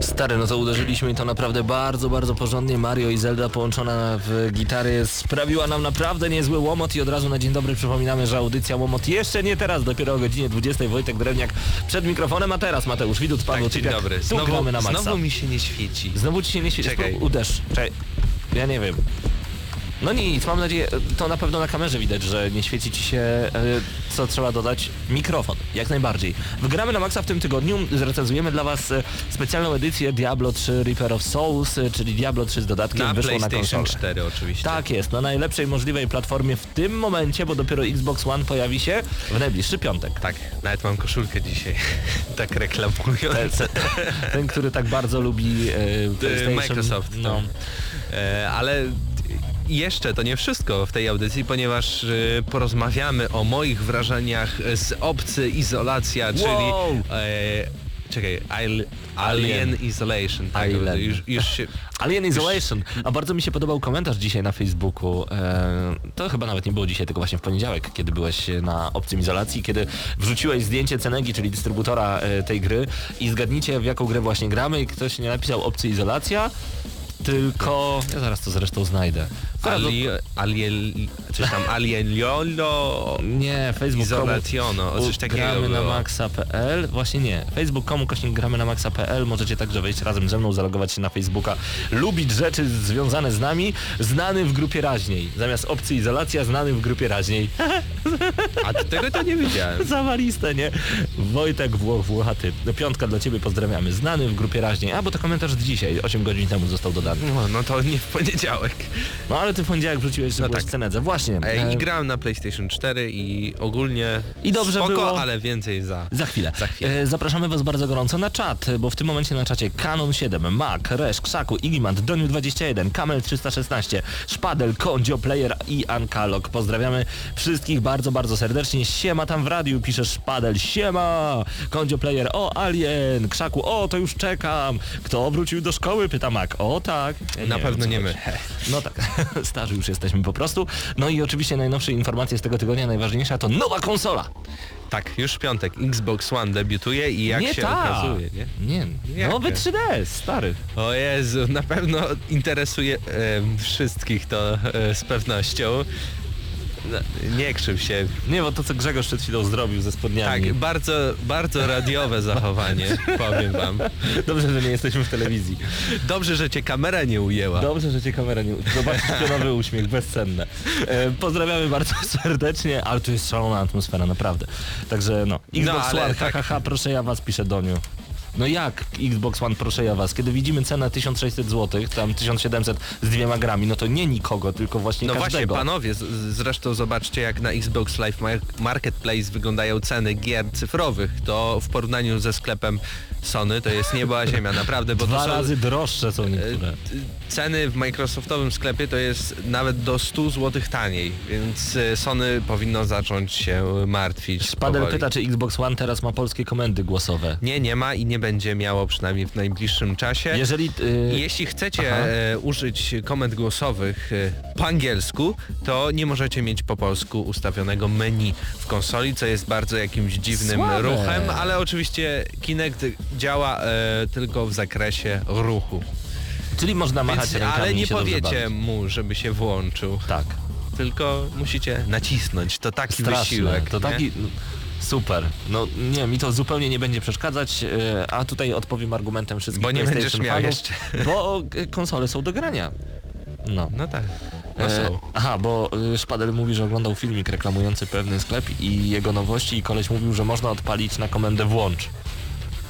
Stary, no to uderzyliśmy i to naprawdę bardzo, bardzo porządnie. Mario i Zelda połączona w gitary sprawiła nam naprawdę niezły łomot i od razu na dzień dobry przypominamy, że audycja łomot jeszcze nie teraz, dopiero o godzinie 20. Wojtek Drewniak przed mikrofonem, a teraz Mateusz Widut, Paweł Tak, dzień Typiak. dobry. Znowu, na maksa. znowu mi się nie świeci. Znowu ci się nie świeci. Czekaj. Uderz. Czekaj. Ja nie wiem. No nic, mam nadzieję, to na pewno na kamerze widać, że nie świeci ci się, e, co trzeba dodać, mikrofon, jak najbardziej. Wgramy na maksa w tym tygodniu, zrecenzujemy dla was e, specjalną edycję Diablo 3 Reaper of Souls, e, czyli Diablo 3 z dodatkiem Na wyszło na PlayStation konsolę. 4 oczywiście. Tak jest, na najlepszej możliwej platformie w tym momencie, bo dopiero Xbox One pojawi się w najbliższy piątek. Tak, nawet mam koszulkę dzisiaj. tak reklamując. Ten, ten, który tak bardzo lubi e, PlayStation. Microsoft. No. E, ale jeszcze to nie wszystko w tej audycji, ponieważ e, porozmawiamy o moich wrażeniach z Obcy Izolacja, czyli... Wow! E, Czekaj, Al- Alien Isolation. Tak, Island. już, już się... Alien Isolation. A bardzo mi się podobał komentarz dzisiaj na Facebooku. E, to chyba nawet nie było dzisiaj, tylko właśnie w poniedziałek, kiedy byłeś na obcym izolacji, kiedy wrzuciłeś zdjęcie Cenegi, czyli dystrybutora e, tej gry i zgadnijcie w jaką grę właśnie gramy i ktoś nie napisał obcy izolacja, tylko... Ja zaraz to zresztą znajdę. Zaraz Ali, alien, coś tam Alienliolo Nie, Facebook Izolationo, o coś takiego gramy na maxa.pl. Właśnie nie. Facebook.com kośnik gramy na maxa.pl. Możecie także wejść razem ze mną, zalogować się na Facebooka, lubić rzeczy związane z nami, znany w grupie raźniej. Zamiast opcji izolacja, znany w grupie raźniej. A tego to nie wiedziałem. Zawaliste, nie? Wojtek Włoch Włochaty. Piątka dla ciebie, pozdrawiamy. Znany w grupie raźniej. A, bo to komentarz dzisiaj, 8 godzin temu został dodany. No, no to nie w poniedziałek. No ale ty w poniedziałek wróciłeś, że No tak. w Cenedze. Właśnie. E, I grałem na PlayStation 4 i ogólnie I dobrze spoko, było. ale więcej za. Za chwilę. Za chwilę. E, zapraszamy Was bardzo gorąco na czat, bo w tym momencie na czacie Canon 7, Mac, Resz, Krzaku, Igimant, Doniu21, Kamel 316, Szpadel, Kondzio, Player i Ankalog. Pozdrawiamy wszystkich bardzo, bardzo serdecznie. Siema tam w radiu, pisze Szpadel. Siema! Kondzio Player, o Alien! Krzaku, o to już czekam! Kto wrócił do szkoły? Pyta Mac. O tak. Ja Na pewno nie chodzi. No tak, starzy już jesteśmy po prostu. No i oczywiście najnowsze informacje z tego tygodnia, najważniejsza to nowa konsola. Tak, już w piątek Xbox One debiutuje i jak nie się ta. okazuje, nie? Nie, Jak nowy nie? 3DS, stary. O Jezu, na pewno interesuje e, wszystkich to e, z pewnością. No, nie krzyw się. Nie, bo to co Grzegorz przed chwilą zrobił ze spodniami. Tak, bardzo, bardzo radiowe zachowanie, powiem wam. Dobrze, że nie jesteśmy w telewizji. Dobrze, że cię kamera nie ujęła. Dobrze, że cię kamera nie... Zobaczcie pionowy uśmiech, bezcenne. E, pozdrawiamy bardzo serdecznie, ale tu jest szalona atmosfera, naprawdę. Także no, Xbox ale One, tak- hahaha, proszę ja was, pisze Doniu. No jak Xbox One, proszę ja was, kiedy widzimy cenę 1600 zł, tam 1700 z dwiema grami, no to nie nikogo, tylko właśnie No właśnie, każdego. panowie, z- zresztą zobaczcie jak na Xbox Live Mar- Marketplace wyglądają ceny gier cyfrowych. To w porównaniu ze sklepem Sony to jest niebo a ziemia, naprawdę, bo Dwa to są... razy droższe są e, niektóre. Ceny w Microsoftowym sklepie to jest nawet do 100 zł taniej, więc e, Sony powinno zacząć się martwić. Szpadel powoli. pyta, czy Xbox One teraz ma polskie komendy głosowe. Nie, nie ma i nie będzie miało przynajmniej w najbliższym czasie. Jeżeli... Yy, Jeśli chcecie Aha. e, użyć komend głosowych po angielsku, to nie możecie mieć po polsku ustawionego menu w konsoli, co jest bardzo jakimś dziwnym Słabe. ruchem, ale oczywiście Kinect działa e, tylko w zakresie ruchu. Czyli można machać Więc, rękami ale nie powiecie mu, żeby się włączył, Tak. tylko musicie nacisnąć. To taki Straszne. wysiłek. To nie? taki... Super. No nie, mi to zupełnie nie będzie przeszkadzać, e, a tutaj odpowiem argumentem wszystkich Bo nie będziesz miał fanów, jeszcze. Bo e, konsole są do grania. No. No tak. No E, aha, bo Szpadel mówi, że oglądał filmik reklamujący pewny sklep i jego nowości i koleś mówił, że można odpalić na komendę włącz.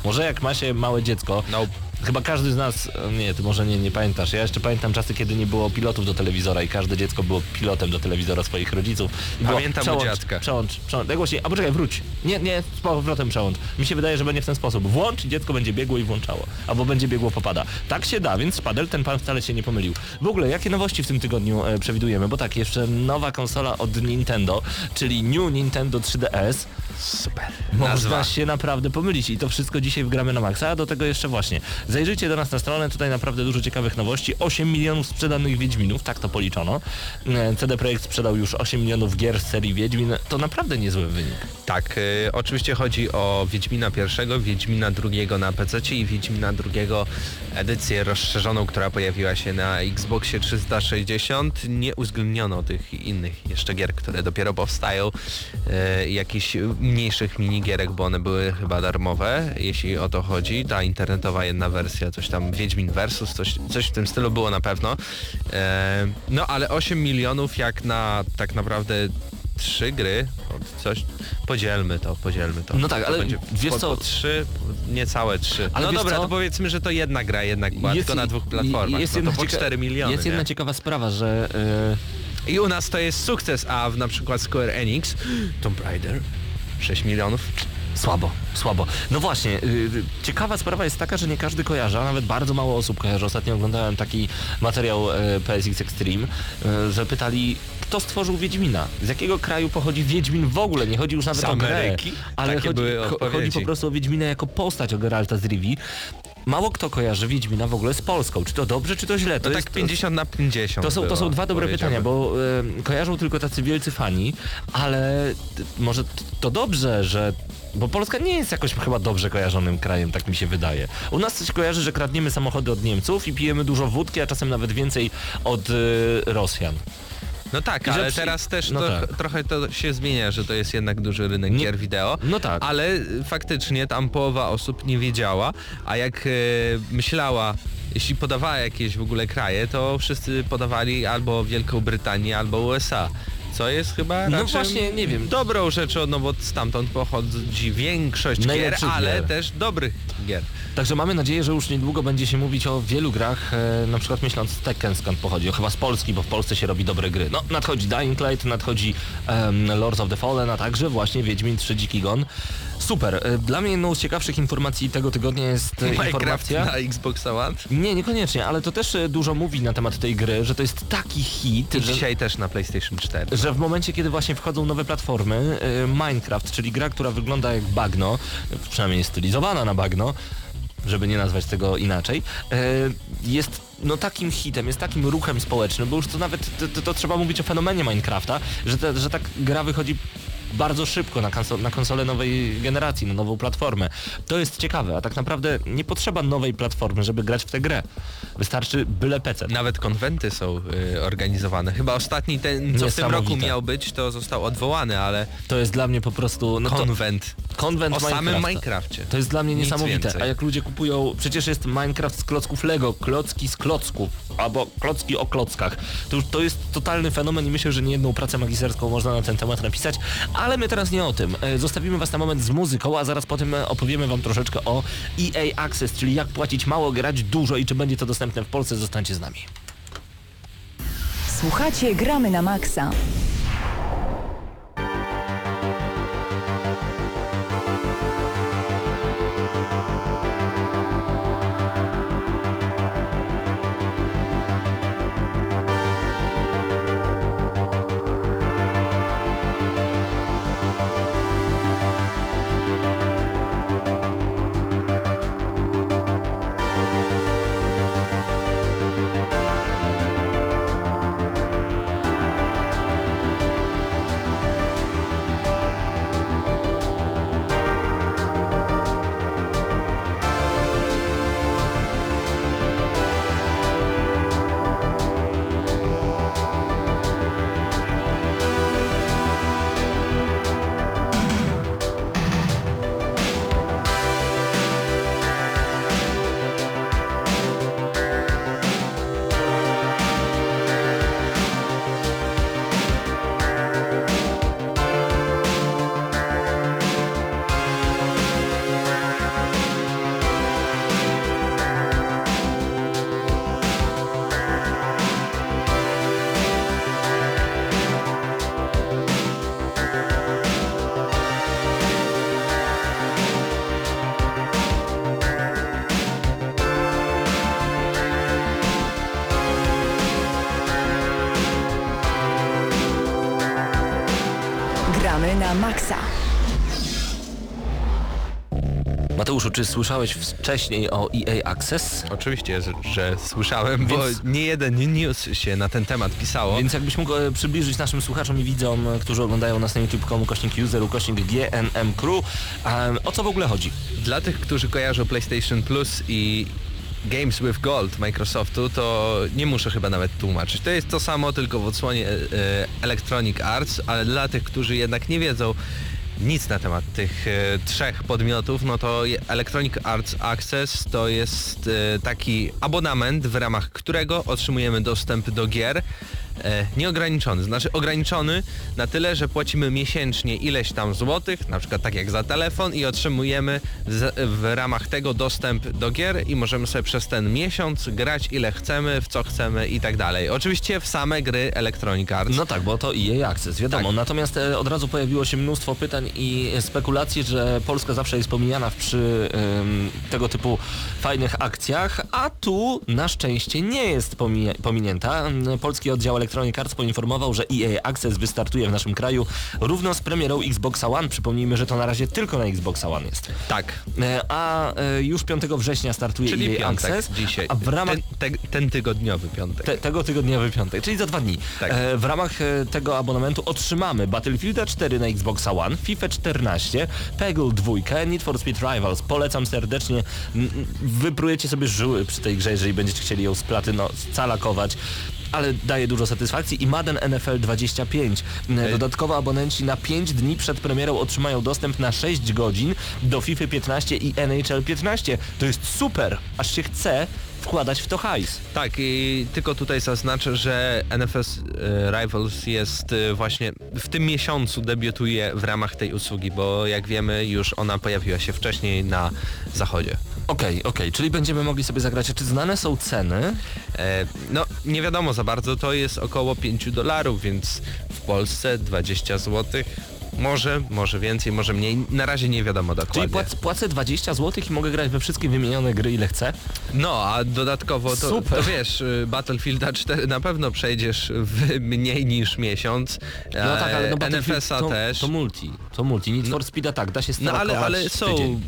Może jak ma się małe dziecko, No, Chyba każdy z nas, nie, ty może nie, nie pamiętasz. Ja jeszcze pamiętam czasy, kiedy nie było pilotów do telewizora i każde dziecko było pilotem do telewizora swoich rodziców. I było Pamiętam u przełącz, dziadka. Przełącz, przełącz. Jak głośniej, a poczekaj, wróć. Nie, nie, z powrotem przełącz. Mi się wydaje, że będzie w ten sposób. Włącz i dziecko będzie biegło i włączało. Albo będzie biegło popada. Tak się da, więc Spadel, ten pan wcale się nie pomylił. W ogóle, jakie nowości w tym tygodniu e, przewidujemy? Bo tak, jeszcze nowa konsola od Nintendo, czyli New Nintendo 3DS. Super. Można się naprawdę pomylić i to wszystko dzisiaj wgramy na maksa, a do tego jeszcze właśnie. Zajrzyjcie do nas na stronę, tutaj naprawdę dużo ciekawych nowości. 8 milionów sprzedanych Wiedźminów, tak to policzono. E, CD Projekt sprzedał już 8 milionów gier z serii Wiedźmin. To naprawdę niezły wynik. Tak, y, oczywiście chodzi o Wiedźmina pierwszego, Wiedźmina drugiego na PC i Wiedźmina drugiego edycję rozszerzoną, która pojawiła się na Xboxie 360. Nie uwzględniono tych innych jeszcze gier, które dopiero powstają, y, jakichś mniejszych minigierek, bo one były chyba darmowe, jeśli o to chodzi. Ta internetowa jedna wersja, coś tam Wiedźmin Versus, coś, coś w tym stylu było na pewno. E, No ale 8 milionów jak na tak naprawdę trzy gry, coś, podzielmy to, podzielmy to. No tak, ale będzie wiesz po, co- po trzy, niecałe trzy. Ale no dobra, co? to powiedzmy, że to jedna gra jednak była, tylko na dwóch platformach, jest no to po 4 miliony, Jest nie? jedna ciekawa sprawa, że... e, I u nas to jest sukces, a w na przykład Square Enix, Tomb Raider, 6 milionów. Słabo, słabo. No właśnie, yy, ciekawa sprawa jest taka, że nie każdy kojarzy, a nawet bardzo mało osób kojarzy. Ostatnio oglądałem taki materiał e, PSX Extreme, e, że pytali, kto stworzył Wiedźmina? Z jakiego kraju pochodzi Wiedźmin w ogóle? Nie chodzi już nawet Z o grę, ale Takie chodzi, chodzi po prostu o Wiedźmina jako postać, o Geralta z Rivii. Mało kto kojarzy Wiedźmina w ogóle z Polską. Czy to dobrze, czy to źle? To To jest, tak 50 na 50 to są, to było, są dwa dobre pytania, bo e, kojarzą tylko tacy wielcy fani, ale może to dobrze, że... Bo Polska nie jest jakoś chyba dobrze kojarzonym krajem, tak mi się wydaje. U nas coś kojarzy, że kradniemy samochody od Niemców i pijemy dużo wódki, a czasem nawet więcej od e, Rosjan. No tak, ale przy- teraz też no to, tak. trochę to się zmienia, że to jest jednak duży rynek Nie- gier wideo. No tak. Ale y, faktycznie tam połowa osób nie wiedziała, a jak e, myślała, jeśli podawała jakieś w ogóle kraje, to wszyscy podawali albo Wielką Brytanię, albo USA. Co jest chyba No właśnie, nie wiem. dobrą rzeczą, no bo stamtąd pochodzi większość gier, Najlepszych ale gier. też dobrych gier. Także mamy nadzieję, że już niedługo będzie się mówić o wielu grach, e, na przykład myśląc Tekken skąd pochodzi, chyba z Polski, bo w Polsce się robi dobre gry. No, nadchodzi Dying Light, nadchodzi em, Lords of the Fallen, a także właśnie Wiedźmin 3 Dziki Gon. Super. E, Dla mnie jedną z ciekawszych informacji tego tygodnia jest e, Minecraft informacja... na Xbox One. Nie, niekoniecznie, ale to też e, dużo mówi na temat tej gry, że to jest taki hit, I że, dzisiaj też na PlayStation 4. że w momencie, kiedy właśnie wchodzą nowe platformy, e, Minecraft, czyli gra, która wygląda jak bagno, przynajmniej stylizowana na bagno, żeby nie nazwać tego inaczej, e, jest no takim hitem, jest takim ruchem społecznym, bo już to nawet, to, to, trzeba mówić o fenomenie Minecrafta, że, ta, że tak gra wychodzi bardzo szybko na, konso- na konsolę nowej generacji, na nową platformę. To jest ciekawe, a tak naprawdę nie potrzeba nowej platformy, żeby grać w tę grę. Wystarczy byle PC. Nawet konwenty są y, organizowane. Chyba ostatni ten, co w tym roku miał być, to został odwołany, ale To jest dla mnie po prostu... No to, konwent konwent o samym. Minecrafcie. To jest dla mnie Nic niesamowite. więcej. A jak ludzie kupują, przecież jest Minecraft z klocków Lego, klocki z klocków, albo klocki o klockach. To już to jest totalny fenomen i myślę, że nie jedną pracę magisterską można na ten temat napisać, ale my teraz nie o tym. E, Zostawimy was na moment z muzyką, a zaraz potem e, opowiemy wam troszeczkę o EA Access, czyli jak płacić mało, grać dużo i czy będzie to dostępne w Polsce. Zostańcie z nami. Słuchacie Gramy na Maxa. Czy słyszałeś wcześniej o EA Access? Oczywiście, że, że słyszałem, bo Więc- nie jeden news się na ten temat pisało. Więc jakbyś mógł e, przybliżyć naszym słuchaczom i widzom, e, którzy oglądają nas na youtube.com kośnik user, ukośnik GNM Crew, em, o co w ogóle chodzi? Dla tych, którzy kojarzą PlayStation Plus i Games with Gold Microsoftu, to nie muszę chyba nawet tłumaczyć. To jest to samo, tylko w odsłonie e, Electronic Arts, ale dla tych, którzy jednak nie wiedzą nic na temat tych e, trzech podmiotów, no to Electronic Arts Access to jest e, taki abonament, w ramach którego otrzymujemy dostęp do gier e, nieograniczony, znaczy ograniczony na tyle, że płacimy miesięcznie ileś tam złotych, na przykład tak jak za telefon i otrzymujemy z, w ramach tego dostęp do gier i możemy sobie przez ten miesiąc grać ile chcemy, w co chcemy i tak dalej. Oczywiście w same gry Electronic Arts. No tak, bo to EA Access, wiadomo. Tak. Natomiast e, od razu pojawiło się mnóstwo pytań i spekulacji, że Polska zawsze jest pomijana w- przy tego typu fajnych akcjach, a tu na szczęście nie jest pomija- pominięta. Polski oddział Electronic Arts poinformował, że EA Access wystartuje w naszym kraju równo z premierą Xboxa One. Przypomnijmy, że to na razie tylko na Xboxa One jest. tak. E, A e, już 5 września startuje Czyli EA piątek Access, dzisiaj. a w ramach ten, te, ten tygodniowy piątek. te, tego tygodniowy piątek, czyli za dwa dni. Tak. E, w ramach tego abonamentu otrzymamy Battlefielda 4 na Xboxa One, FIFA 14, Peggle 2, Need for Speed Rivals. Polecam serdecznie. Wyprujecie sobie żyły przy tej grze, jeżeli będziecie chcieli ją splatyno, scalakować. Ale daje dużo satysfakcji i Madden NFL 25. E, Dodatkowo abonenci na 5 dni przed premierą otrzymają dostęp na 6 godzin do FIFA 15 i NHL 15. To jest super, aż się chce wkładać w to hajs. Tak, i tylko tutaj zaznaczę, że NFS e, Rivals jest e, właśnie w tym miesiącu debiutuje w ramach tej usługi, bo jak wiemy już ona pojawiła się wcześniej na zachodzie. Okej, okej, czyli będziemy mogli sobie zagrać. Czy znane są ceny? E, no nie wiadomo za bardzo, to jest około 5 dolarów, więc w Polsce 20 zł. Może, może więcej, może mniej. Na razie nie wiadomo Czyli dokładnie. płac, płacę 20 zł i mogę grać we wszystkie wymienione gry ile chcę? No, a dodatkowo to, Super. to wiesz, y, Battlefielda 4 na pewno przejdziesz w mniej niż miesiąc. No tak, ale no E, Battlefield NFS-a to, też. to multi, to multi. Need for Speeda tak, da się No ale, ale są tydzień.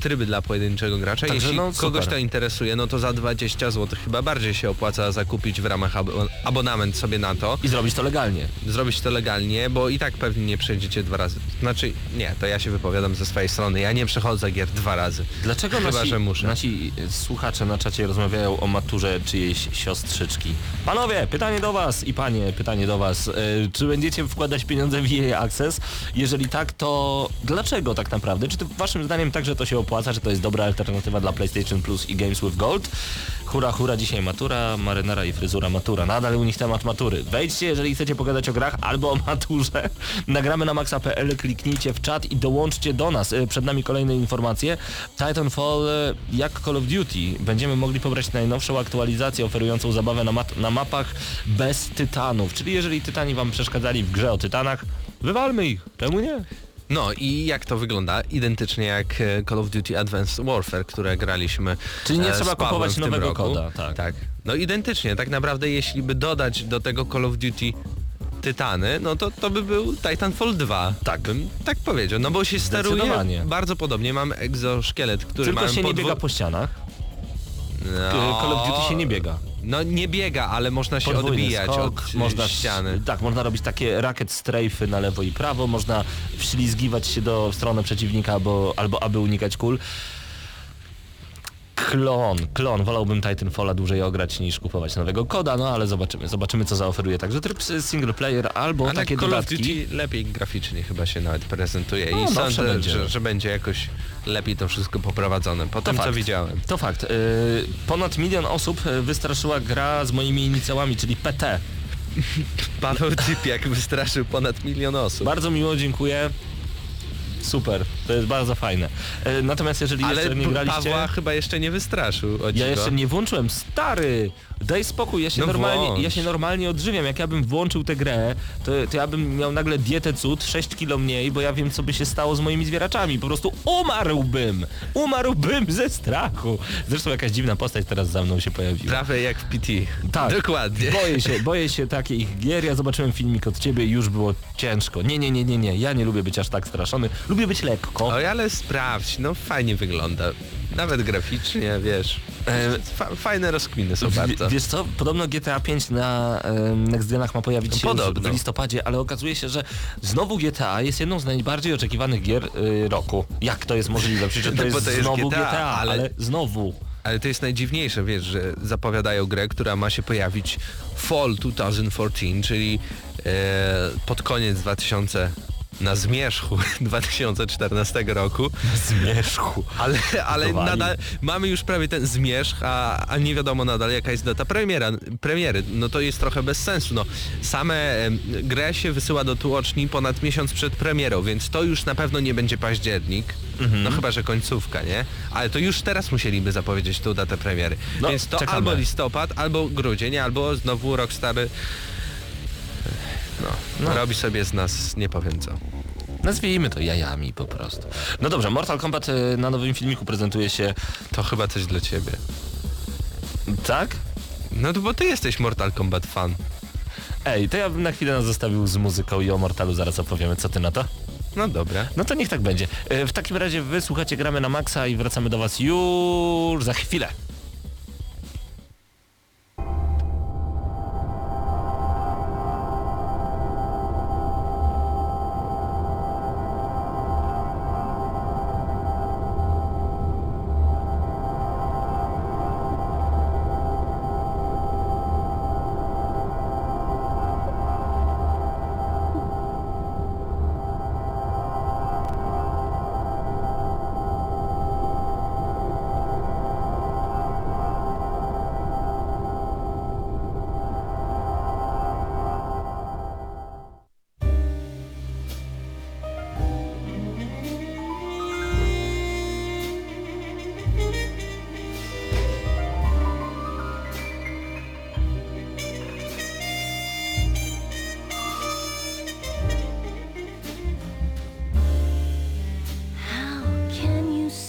Tryby dla pojedynczego gracza. Także Jeśli no, kogoś to interesuje, no to za 20 zł chyba bardziej się opłaca zakupić w ramach abo- abonament sobie na to. I zrobić to legalnie. Zrobić to legalnie, bo i tak pewnie nie przejdziecie dwa razy. Znaczy, nie, to ja się wypowiadam ze swojej strony. Ja nie przechodzę gier dwa razy. Dlaczego Chyba, nasi, że muszę. nasi słuchacze na czacie rozmawiają o maturze czyjejś siostrzyczki? Panowie, pytanie do was i panie, pytanie do was. E, czy będziecie wkładać pieniądze w EA Access? Jeżeli tak, to dlaczego tak naprawdę? Czy to waszym zdaniem także to się opłaca, że to jest dobra alternatywa dla PlayStation Plus i Games with Gold? Hura, hura, dzisiaj matura, marynara i fryzura matura. Nadal u nich temat matury. Wejdźcie, jeżeli chcecie pogadać o grach albo o maturze. Nagramy na maxa.pl, kliknijcie w czat i dołączcie do nas. E, Przed nami kolejne informacje. Titanfall e, jak Call of Duty. Będziemy mogli pobrać najnowszą aktualizację oferującą zabawę na, na mapach bez tytanów. Czyli jeżeli tytani wam przeszkadzali w grze o tytanach, wywalmy ich. Czemu nie? No i jak to wygląda? Identycznie jak e, Call of Duty Advanced Warfare, które graliśmy Czyli nie e, trzeba Pawłem kupować nowego roku. koda, tak. tak. No identycznie, tak naprawdę jeśli by dodać do tego Call of Duty Tytany, no to to by był Titanfall 2. Tak. Bym tak powiedział, no bo się steruje bardzo podobnie. Mam egzoszkielet, który Tylko mam się nie biega po ścianach. no, Call of Duty się nie biega. No nie biega, ale można się Podwójny odbijać skok, od można ściany. Tak, można robić takie rakiet strajfy na lewo i prawo, można wślizgiwać się do w stronę przeciwnika albo, albo aby unikać kul. Klon, klon. Wolałbym Titanfalla dłużej ograć niż kupować nowego koda, no ale zobaczymy. Zobaczymy co zaoferuje także tryb single player albo A tak takie Call dodatki. of Duty lepiej graficznie chyba się nawet prezentuje No, i zawsze sądzę, będzie. Że, że będzie jakoś lepiej to wszystko poprowadzone. Po tym co fakt. widziałem. To fakt. Yy, ponad milion osób yy, wystraszyła gra z moimi inicjałami, czyli PT. Paweł Typiak wystraszył ponad milion osób. Bardzo miło, dziękuję. Super, to jest bardzo fajne. E, natomiast jeżeli Ale jeszcze nie graliście... Pawła chyba jeszcze nie wystraszył. Ja jeszcze nie włączyłem, stary! Daj spokój, ja się, No normalnie, włącz. ja się normalnie odżywiam. Jak ja bym włączył tę grę, to, to ja bym miał nagle dietę cud, 6 kilo mniej, bo ja wiem co by się stało z moimi zwieraczami. Po prostu umarłbym! Umarłbym ze strachu! Zresztą jakaś dziwna postać teraz za mną się pojawiła. Prawie jak w PT. Tak. Dokładnie. Boję się, boję się takich gier. Ja zobaczyłem filmik od ciebie i już było ciężko. Nie, nie, nie, nie, nie. Ja nie lubię być aż tak straszony. Lubię być lekko. Oj, ale sprawdź, no fajnie wygląda. Nawet graficznie, wiesz. E, Fa fajne rozkminy są W- bardzo. Wiesz co, podobno GTA 5 na e, Next Genach ma pojawić się w listopadzie, ale okazuje się, że znowu GTA jest jedną z najbardziej oczekiwanych gier y, roku. Jak to jest możliwe? Przecież to No jest, to jest znowu GTA, GTA, ale... ale- znowu. Ale to jest najdziwniejsze, wiesz, że zapowiadają grę, która ma się pojawić Fall 2014, czyli e, pod koniec 2000 na zmierzchu 2014 roku, Zmierzchu. ale, ale nadal mamy już prawie ten zmierzch, a, a nie wiadomo nadal jaka jest data premiera, premiery. No to jest trochę bez sensu. No, same em, grę się wysyła do tłoczni ponad miesiąc przed premierą, więc to już na pewno nie będzie październik. Mhm. No chyba, że końcówka, nie? Ale to już teraz musieliby zapowiedzieć tą datę premiery. No, więc to czekamy. albo listopad, albo grudzień, albo znowu Rockstar no, No. robi sobie z nas nie powiem co. Nazwijmy to jajami po prostu. No dobrze, Mortal Kombat y, na nowym filmiku prezentuje się... To chyba coś dla ciebie. Tak? No to bo ty jesteś Mortal Kombat fan. Ej, to ja bym na chwilę nas zostawił z muzyką i o Mortalu zaraz opowiemy. Co ty na to? No dobra. No to niech tak będzie. E, W takim razie wysłuchacie gramy na maksa i wracamy do was już za chwilę.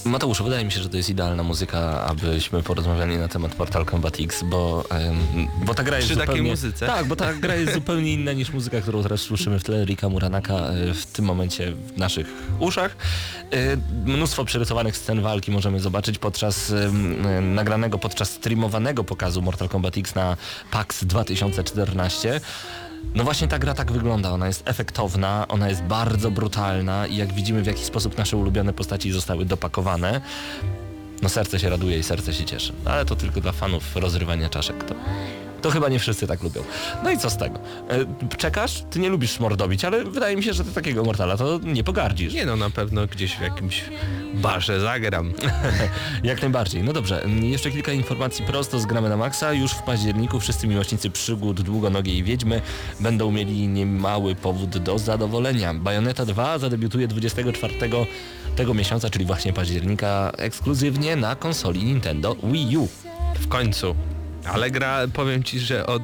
Mateuszu, wydaje mi się, że to jest idealna muzyka, abyśmy porozmawiali na temat Mortal Kombat X, bo, em, bo ta gra jest Przy takiej zupełnie... muzyce? Tak, bo ta gra jest zupełnie inna niż muzyka, którą teraz słyszymy w tle Rika Muranaka e, w tym momencie w naszych uszach. E, Mnóstwo przerysowanych scen walki możemy zobaczyć podczas e, nagranego, podczas streamowanego pokazu Mortal Kombat X na PAX 2014. No właśnie ta gra tak wygląda, ona jest efektowna, ona jest bardzo brutalna i jak widzimy w jaki sposób nasze ulubione postaci zostały dopakowane, no serce się raduje i serce się cieszy. Ale to tylko dla fanów rozrywania czaszek. To, to chyba nie wszyscy tak lubią. No i co z tego? E, czekasz? Ty nie lubisz mordobić, ale wydaje mi się, że ty takiego Mortala to nie pogardzisz. Nie no, na pewno gdzieś w jakimś barze zagram. Jak najbardziej. No dobrze, m, jeszcze kilka informacji prosto z Gramy na Maxa. Już w październiku wszyscy miłośnicy przygód Długonogiej Wiedźmy będą mieli niemały powód do zadowolenia. Bayonetta 2 zadebiutuje 24 tego miesiąca, czyli właśnie października, ekskluzywnie na konsoli Nintendo Wii U. W końcu. Ale gra, powiem ci, że od...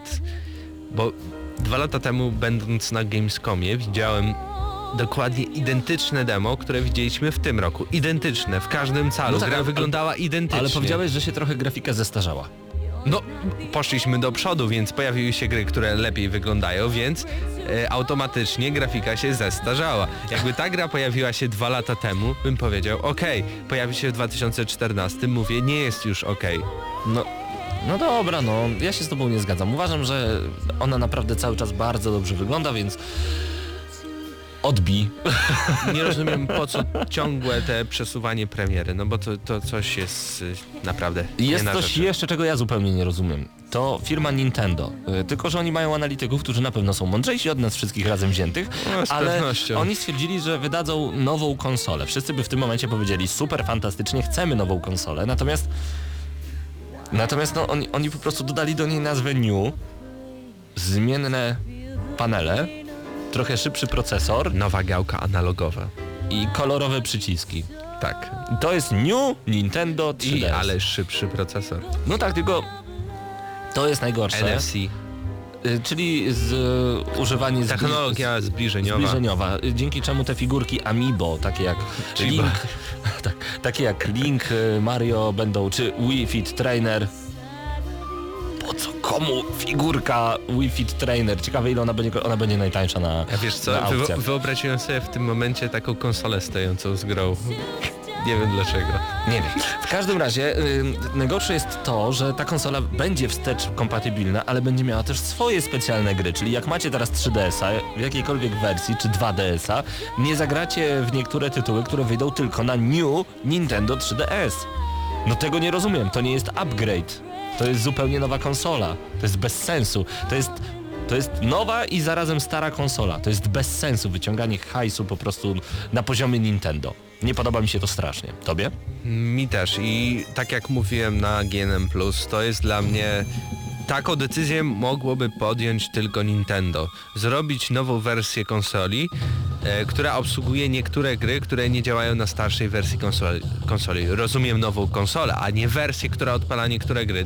Bo dwa lata temu, będąc na Gamescomie, widziałem dokładnie identyczne demo, które widzieliśmy w tym roku. Identyczne, w każdym calu. No tak, gra ale- wyglądała identycznie. Ale powiedziałeś, że się trochę grafika zestarzała. No, poszliśmy do przodu, więc pojawiły się gry, które lepiej wyglądają, więc e, automatycznie grafika się zestarzała. Jakby ta gra pojawiła się dwa lata temu, bym powiedział, okej, pojawi się w 2014, mówię, nie jest już okej. No, no dobra, no ja się z tobą nie zgadzam. Uważam, że ona naprawdę cały czas bardzo dobrze wygląda, więc odbij. Nie rozumiem po co ciągłe te przesuwanie premiery, no bo to, to coś jest y, naprawdę Jest coś rzeczy. jeszcze, czego ja zupełnie nie rozumiem. To firma Nintendo. Y, Tylko, że oni mają analityków, którzy na pewno są mądrzejsi od nas wszystkich razem wziętych, No, ale pewnością. oni stwierdzili, że wydadzą nową konsolę. Wszyscy by w tym momencie powiedzieli, super, fantastycznie, chcemy nową konsolę, natomiast natomiast no, oni, oni po prostu dodali do niej nazwę New, zmienne panele, trochę szybszy procesor, Nowa gałka analogowa. i kolorowe przyciski. Tak. To jest New Nintendo 3DS. I ale szybszy procesor. No tak, tylko to jest najgorsze. NFC. Y, Czyli z, y, używanie zbli- Technologia zbliżeniowa. zbliżeniowa, y, dzięki czemu te figurki Amiibo, takie jak Link, tak, takie jak Link, y, Mario będą, czy Wii Fit Trainer. Po co komu figurka Wii Fit Trainer? Ciekawe ile ona będzie, ona będzie najtańsza na, A wiesz co, na wyobraziłem sobie w tym momencie taką konsolę stojącą z grą. Nie wiem dlaczego. Nie wiem. W każdym razie y, najgorsze jest to, że ta konsola będzie wstecz kompatybilna, ale będzie miała też swoje specjalne gry, czyli jak macie teraz 3DS-a w jakiejkolwiek wersji, czy 2DS-a, nie zagracie w niektóre tytuły, które wyjdą tylko na New Nintendo 3DS. No tego nie rozumiem, to nie jest upgrade. To jest zupełnie nowa konsola. To jest bez sensu. To jest to jest nowa i zarazem stara konsola. To jest bez sensu wyciąganie hajsu po prostu na poziomie Nintendo. Nie podoba mi się to strasznie. Tobie? Mi też i tak jak mówiłem na GNM+, to jest dla mnie taką decyzję mogłoby podjąć tylko Nintendo. Zrobić nową wersję konsoli, e, która obsługuje niektóre gry, które nie działają na starszej wersji konsoli. konsoli. Rozumiem nową konsolę, a nie wersję, która odpala niektóre gry.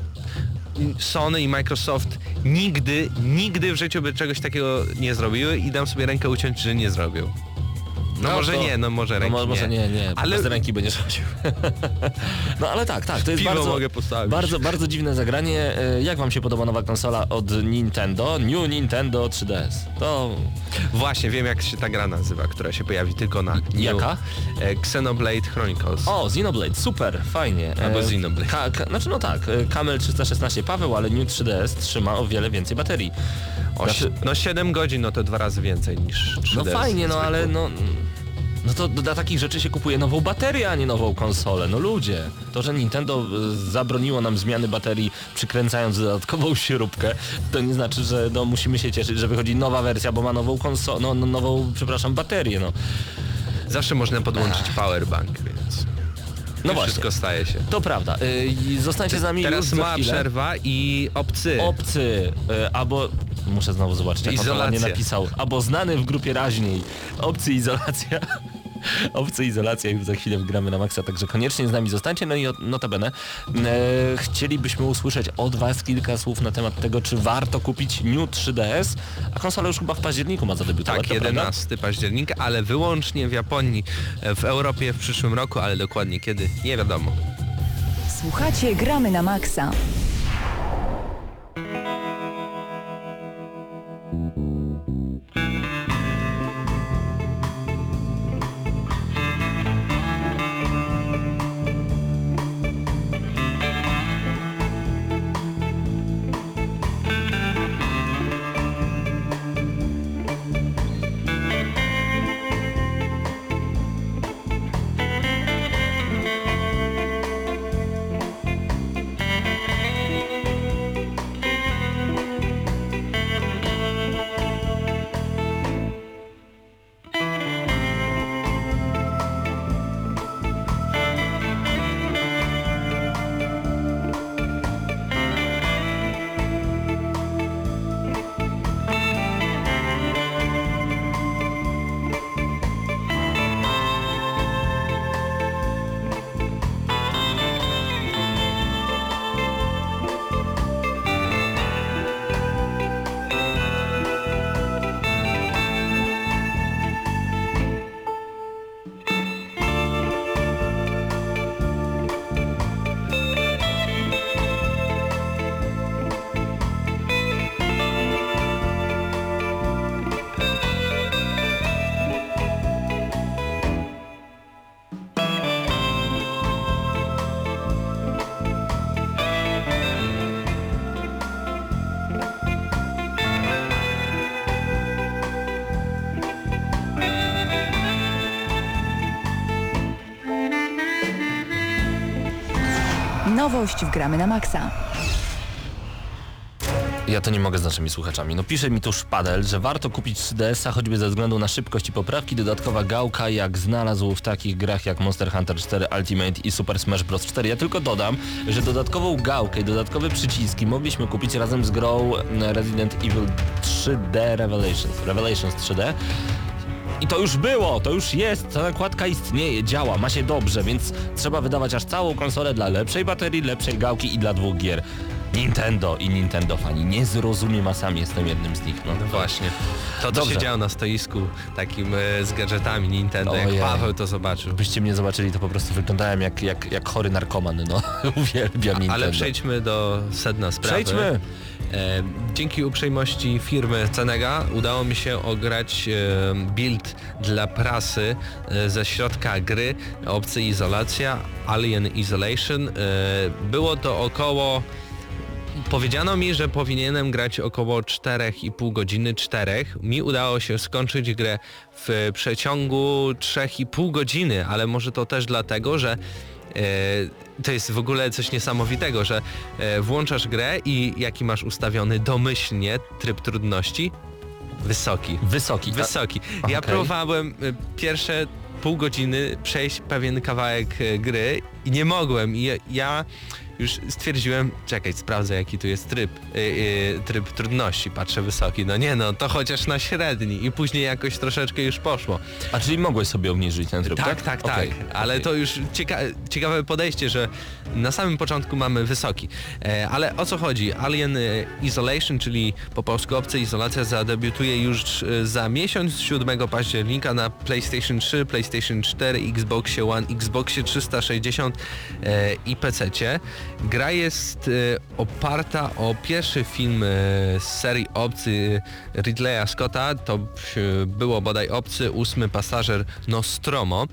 Sony i Microsoft nigdy, nigdy w życiu by czegoś takiego nie zrobiły i dam sobie rękę uciąć, że nie zrobią. No, No może to- nie, no może No ręki mo- może nie, nie, Ale ale bez ręki będziesz chodził. no ale tak, tak, to jest Piwo bardzo, mogę postawić. bardzo, bardzo dziwne zagranie. E, Jak wam się podoba nowa konsola od Nintendo? New Nintendo 3DS. To Właśnie, wiem jak się ta gra nazywa, która się pojawi tylko na New. Jaka? E, Xenoblade Chronicles. O, Xenoblade, super, fajnie. Albo Xenoblade. Ka, ka, znaczy no tak, e, Camel 316 Paweł, ale New 3DS trzyma o wiele więcej baterii. Znaczy, no 7 godzin, no to dwa razy więcej niż 3DS. no fajnie, no ale no... No to dla takich rzeczy się kupuje nową baterię, a nie nową konsolę. No ludzie, to, że Nintendo e, zabroniło nam zmiany baterii przykręcając dodatkową śrubkę, to nie znaczy, że no, musimy się cieszyć, że wychodzi nowa wersja, bo ma nową konsolę, no, no, nową, przepraszam, baterię, no. Zawsze można podłączyć powerbank, więc No właśnie. wszystko staje się. To prawda. Y, i Zostańcie z nami już Teraz za mała przerwa i obcy. Obcy, y, albo... Muszę znowu zobaczyć, jak Izolacja. napisał. Albo znany w grupie raźniej. Obcy izolacja. Obcy izolacja już za chwilę wgramy na maksa, także koniecznie z nami zostańcie. No i notabene e, chcielibyśmy usłyszeć od Was kilka słów na temat tego, czy warto kupić New 3DS, a konsola już chyba w październiku ma zadebiutować, tak, to prawda? 11 października, ale wyłącznie w Japonii, e, w Europie w przyszłym roku, ale dokładnie kiedy, nie wiadomo. Słuchacie Gramy na Maxa. Nowość w Gramy na Maxa. Ja to nie mogę z naszymi słuchaczami. No pisze mi tu Szpadel, że warto kupić 3DS-a choćby ze względu na szybkość i poprawki. Dodatkowa gałka jak znalazł w takich grach jak Monster Hunter 4 Ultimate i Super Smash Bros. 4. Ja tylko dodam, że dodatkową gałkę i dodatkowe przyciski mogliśmy kupić razem z grą Resident Evil 3D Revelations. Revelations 3D. I to już było, to już jest, ta nakładka istnieje, działa, ma się dobrze, więc trzeba wydawać aż całą konsolę dla lepszej baterii, lepszej gałki i dla dwóch gier. Nintendo i Nintendo fani, nie zrozumiem, a sam jestem jednym z nich. No, No właśnie. To, co Dobrze. się działo na stoisku takim e, z gadżetami Nintendo, Ojej. jak Paweł to zobaczył. Byście mnie zobaczyli, to po prostu wyglądałem jak, jak, jak chory narkoman, no. Uwielbiam Nintendo. Ale przejdźmy do sedna sprawy. Przejdźmy! E, dzięki uprzejmości firmy Cenega udało mi się ograć e, build dla prasy e, ze środka gry opcji izolacja Alien Isolation. E, było to około Powiedziano mi, że powinienem grać około 4,5 godziny, 4. Mi udało się skończyć grę w przeciągu 3,5 godziny, ale może to też dlatego, że e, to jest w ogóle coś niesamowitego, że e, włączasz grę i jaki masz ustawiony domyślnie tryb trudności? Wysoki. Wysoki. Wysoki. Ja Okej. próbowałem y, pierwsze pół godziny przejść pewien kawałek gry i nie mogłem. I ja- ja już stwierdziłem, czekaj, sprawdzę jaki tu jest tryb, y, y, tryb trudności, patrzę wysoki. No nie no, to chociaż na średni i później jakoś troszeczkę już poszło. A czyli mogłeś sobie obniżyć ten tryb, tak? Tak, tak, tak. Ale okej. to już cieka ciekawe podejście, że na samym początku mamy wysoki. E, ale o co chodzi? Alien e, Isolation, czyli po polsku obcy izolacja zadebiutuje już e, za miesiąc 7 października na PlayStation 3, PlayStation 4, Xboxie One, Xboxie 360 e, i PC. Gra jest oparta o pierwszy film z serii Obcy Ridleya Scotta, to było bodaj Obcy, ósmy pasażer Nostromo.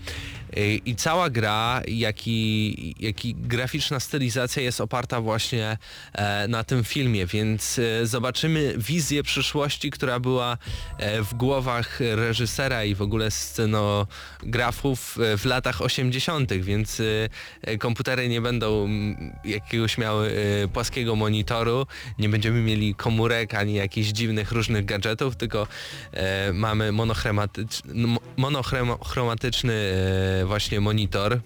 I cała gra, jak i, jak i graficzna stylizacja jest oparta właśnie e, na tym filmie, więc e, zobaczymy wizję przyszłości, która była e, w głowach reżysera i w ogóle scenografów w latach 80., więc komputery nie będą jakiegoś miały płaskiego monitoru, nie będziemy mieli komórek ani jakichś dziwnych różnych gadżetów, tylko mamy monochromatyczny, monochromatyczny właśnie monitor. E,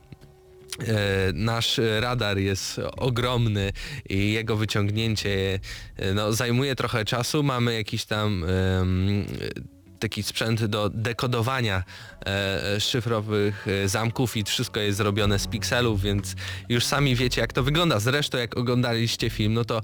Nasz radar jest ogromny i jego wyciągnięcie e, no, zajmuje trochę czasu. Mamy jakiś tam taki sprzęt do dekodowania e, szyfrowych e, zamków i wszystko jest zrobione z pikselów, więc już sami wiecie jak to wygląda. Zresztą jak oglądaliście film, no to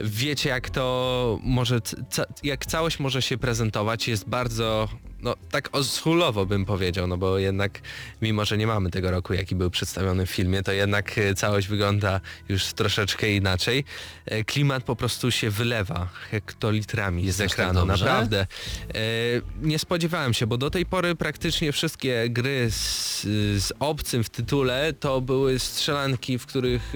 wiecie jak to może, ca- jak całość może się prezentować. Jest bardzo, no tak oschulowo bym powiedział, no bo jednak mimo, że nie mamy tego roku jaki był przedstawiony w filmie, to jednak e, całość wygląda już troszeczkę inaczej. E, Klimat po prostu się wylewa hektolitrami z tak ekranu, dobrze? naprawdę. E, nie spodziewałem się, bo do tej pory praktycznie wszystkie gry z, z obcym w tytule to były strzelanki, w których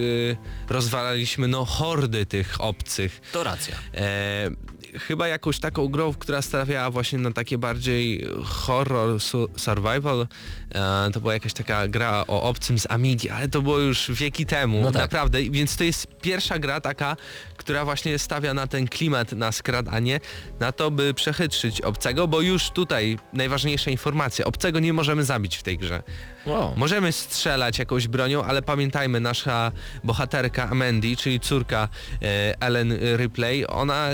rozwalaliśmy no hordy tych obcych. To racja. E, chyba jakąś taką grą, która stawiała właśnie na takie bardziej horror, su- survival. E, to była jakaś taka gra o obcym z Amigi, ale to było już wieki temu, No tak. naprawdę. Więc to jest pierwsza gra taka, która właśnie stawia na ten klimat, na skradanie, na to, by przechytrzyć obcego, bo już tutaj najważniejsza informacja, obcego nie możemy zabić w tej grze. Wow. Możemy strzelać jakąś bronią, ale pamiętajmy, nasza bohaterka Mandy, czyli córka e, Ellen Ripley, ona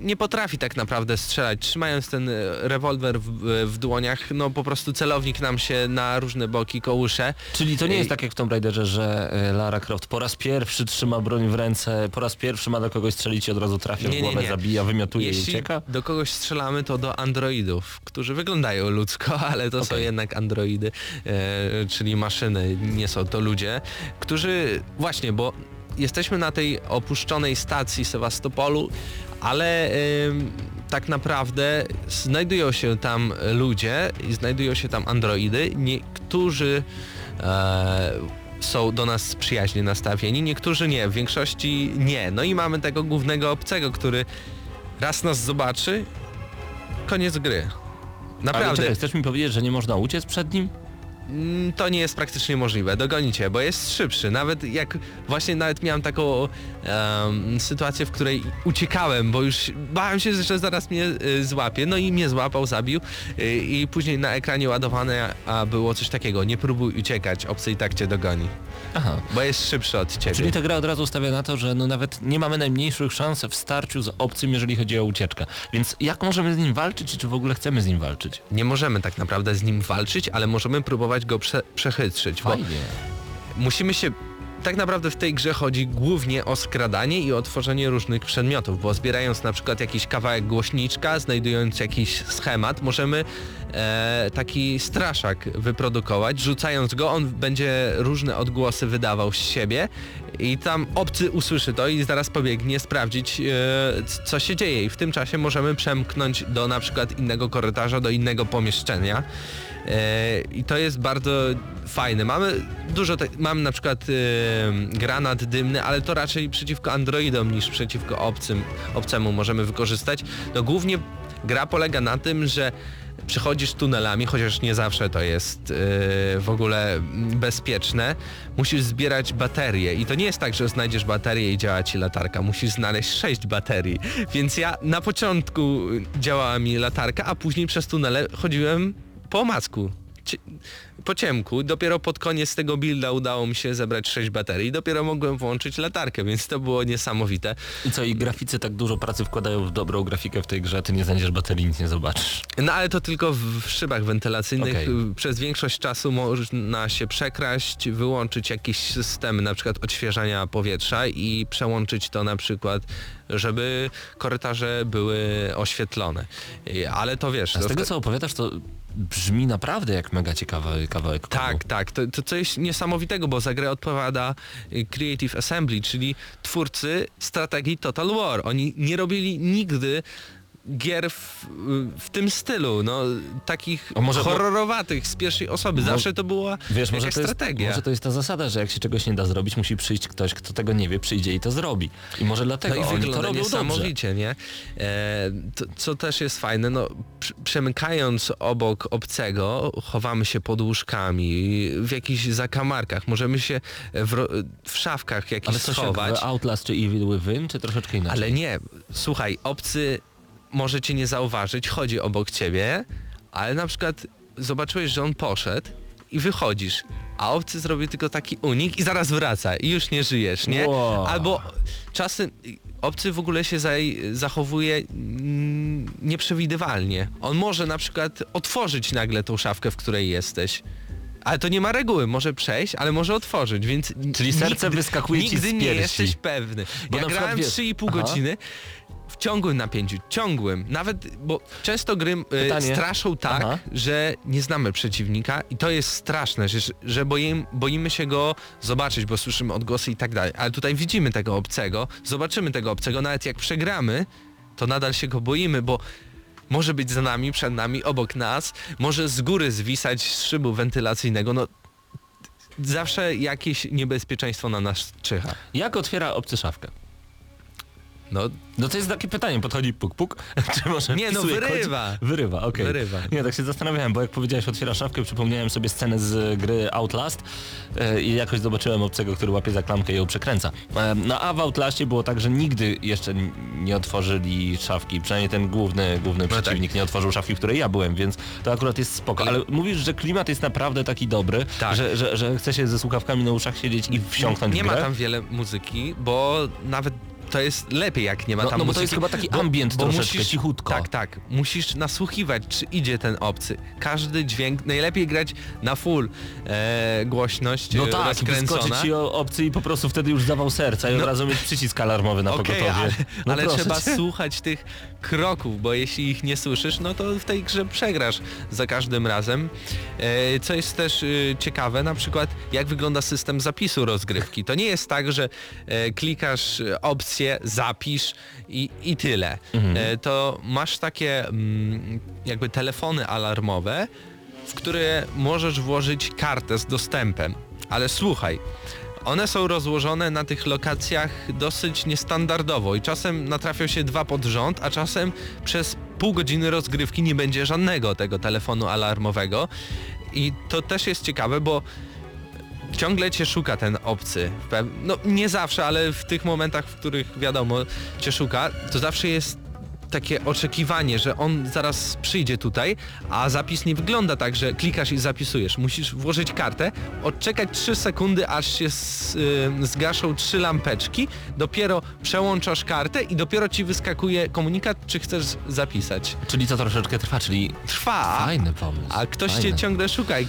nie potrafi tak naprawdę strzelać. Trzymając ten e, rewolwer w, w dłoniach, no po prostu celownik nam się na różne boki kołysze. Czyli to nie jest Ej. tak jak w Tomb Raiderze, że e, Lara Croft po raz pierwszy trzyma broń w ręce, po raz pierwszy ma do kogoś strzelić i od razu trafia Nie, w nie, głowę, nie. zabija, wymiotuje i Jeśli ucieka? do kogoś strzelamy, to do androidów, którzy wyglądają ludzko, ale to są Okej. jednak androidy, e, czyli maszyny, nie są to ludzie, którzy właśnie, bo jesteśmy na tej opuszczonej stacji Sewastopolu, ale tak naprawdę znajdują się tam ludzie i znajdują się tam androidy. Niektórzy e, są do nas przyjaźnie nastawieni, niektórzy nie, w większości nie. No i mamy tego głównego obcego, który raz nas zobaczy, koniec gry. Ale Naprawdę. czekaj, chcesz mi powiedzieć, że nie można uciec przed nim? Mm, to nie jest praktycznie możliwe. Dogonicie, bo jest szybszy. Nawet jak właśnie nawet miałem taką em, sytuację, w której uciekałem, bo już bałem się, że zaraz mnie y, złapie. No i mnie złapał, zabił y, i później na ekranie ładowane a było coś takiego. Nie próbuj uciekać, obcy i tak cię dogoni. Aha. Bo jest szybszy od ciebie. Czyli ta gra od razu stawia na to, że no nawet nie mamy najmniejszych szans w starciu z obcym, jeżeli chodzi o ucieczkę. Więc jak możemy z nim walczyć i czy w ogóle chcemy z nim walczyć? Nie możemy tak naprawdę z nim walczyć, ale możemy próbować go prze przechytrzyć. Bo Fajnie. musimy się... Tak naprawdę w tej grze chodzi głównie o skradanie i o tworzenie różnych przedmiotów, bo zbierając na przykład jakiś kawałek głośniczka, znajdując jakiś schemat, możemy e, taki straszak wyprodukować. Rzucając go, on będzie różne odgłosy wydawał z siebie i tam obcy usłyszy to i zaraz pobiegnie sprawdzić, e, co się dzieje. I w tym czasie możemy przemknąć do na przykład innego korytarza, do innego pomieszczenia. E, I to jest bardzo fajne. Mamy dużo, te, mamy na przykład e, granat dymny, ale to raczej przeciwko androidom niż przeciwko obcym, obcemu możemy wykorzystać. No głównie gra polega na tym, że przechodzisz tunelami, chociaż nie zawsze to jest e, w ogóle bezpieczne. Musisz zbierać baterie i to nie jest tak, że znajdziesz baterię i działa ci latarka. Musisz znaleźć sześć baterii. Więc ja na początku działała mi latarka, a później przez tunele chodziłem po. Cie- Po ciemku, dopiero pod koniec tego builda udało mi się zebrać 6 baterii dopiero mogłem włączyć latarkę, więc to było niesamowite. I co, i graficy tak dużo pracy wkładają w dobrą grafikę w tej grze, ty nie znajdziesz baterii, nic nie zobaczysz. No ale to tylko w, szybach wentylacyjnych. Okej. Przez większość czasu można się przekraść, wyłączyć jakieś systemy, na przykład odświeżania powietrza i przełączyć to na przykład, żeby korytarze były oświetlone. Ale to wiesz... A z tego co opowiadasz, to brzmi naprawdę jak mega ciekawy kawałek. Tak, tak. To, to coś niesamowitego, bo za grę odpowiada y, Creative Assembly, czyli twórcy strategii Total War. Oni nie robili nigdy gier w, w tym stylu, no takich może- horrorowatych z pierwszej osoby. Zawsze to była Wiesz, może to, jest, strategia. może to jest ta zasada, że jak się czegoś nie da zrobić, musi przyjść ktoś, kto tego nie wie, przyjdzie i to zrobi. I może No dlatego i oni to robią dobrze. niesamowicie, nie? E, to, co też jest fajne, no pr- przemykając obok obcego, chowamy się pod łóżkami, w jakichś zakamarkach, możemy się w, w szafkach jakichś Ale schować. w Outlast czy Evil Within, czy troszeczkę inaczej? Ale nie, słuchaj, obcy może cię nie zauważyć, chodzi obok ciebie, ale na przykład zobaczyłeś, że on poszedł i wychodzisz, a obcy zrobi tylko taki unik i zaraz wraca i już nie żyjesz, nie? Wow. Albo czasem obcy w ogóle się zachowuje nieprzewidywalnie. On może na przykład otworzyć nagle tą szafkę, w której jesteś. Ale to nie ma reguły, może przejść, ale może otworzyć, więc Czyli serce wyskakuje ci z nigdy nie piersi. jesteś pewny. Bo ja grałem wiesz- 3,5 Aha. W ciągłym napięciu, ciągłym. Nawet, bo często gry y, Pytanie. straszą tak, Aha. że nie znamy przeciwnika i to jest straszne, że, że boimy, boimy się go zobaczyć, bo słyszymy odgłosy i tak dalej. Ale tutaj widzimy tego obcego, zobaczymy tego obcego, nawet jak przegramy, to nadal się go boimy, bo może być za nami, przed nami, obok nas, może z góry zwisać z szybu wentylacyjnego, no zawsze jakieś niebezpieczeństwo na nas czyha. Jak otwiera obcy szafkę? No, No to jest takie pytanie, podchodzi puk puk, czy może Nie, no, wyrywa. kod? Wyrywa, okej. Wyrywa. Nie, tak się zastanawiałem, bo jak powiedziałeś otwiera szafkę, przypomniałem sobie scenę z gry Outlast e, i jakoś zobaczyłem obcego, który łapie za klamkę i ją przekręca. E, no a w Outlastie było tak, że nigdy jeszcze nie otworzyli szafki, przynajmniej ten główny, główny tak. przeciwnik nie otworzył szafki, w której ja byłem, więc to akurat jest spoko. Ale mówisz, że klimat jest naprawdę taki dobry, Tak. że, że, że chce się ze słuchawkami na uszach siedzieć i wsiąknąć nie w ma grę? tam wiele muzyki, bo nawet to jest lepiej jak nie ma No- tam no bo muzyki. to jest chyba taki ambient troszeczkę, musisz, cichutko. Tak, tak. Musisz nasłuchiwać, czy idzie ten obcy. Każdy dźwięk, najlepiej grać na full e, głośność No tak, wyskoczyć ci o- obcy i po prostu wtedy już zawał serca i od No. razu mieć przycisk alarmowy na Okej, pogotowie. ale, No ale trzeba cię. słuchać tych kroków, bo jeśli ich nie słyszysz, no to w tej grze przegrasz za każdym razem. E, co jest też e, ciekawe, na przykład jak wygląda system zapisu rozgrywki. To nie jest tak, że e, klikasz e, zapisz i, i tyle. E, to masz takie mm, jakby telefony alarmowe, w które możesz włożyć kartę z dostępem. Ale słuchaj, one są rozłożone na tych lokacjach dosyć niestandardowo i czasem natrafią się dwa pod rząd, a czasem przez pół godziny rozgrywki nie będzie żadnego tego telefonu alarmowego. I to też jest ciekawe, bo ciągle cię szuka ten obcy. No nie zawsze, ale w tych momentach, w których wiadomo cię szuka, to zawsze jest takie oczekiwanie, że on zaraz przyjdzie tutaj, a zapis nie wygląda tak, że klikasz i zapisujesz. Musisz włożyć kartę, odczekać 3 sekundy, aż się s- y, zgaszą trzy lampeczki, dopiero przełączasz kartę i dopiero ci wyskakuje komunikat, czy chcesz zapisać. Czyli to troszeczkę trwa, czyli Trwa. fajny pomysł. A ktoś fajny. cię ciągle szuka i,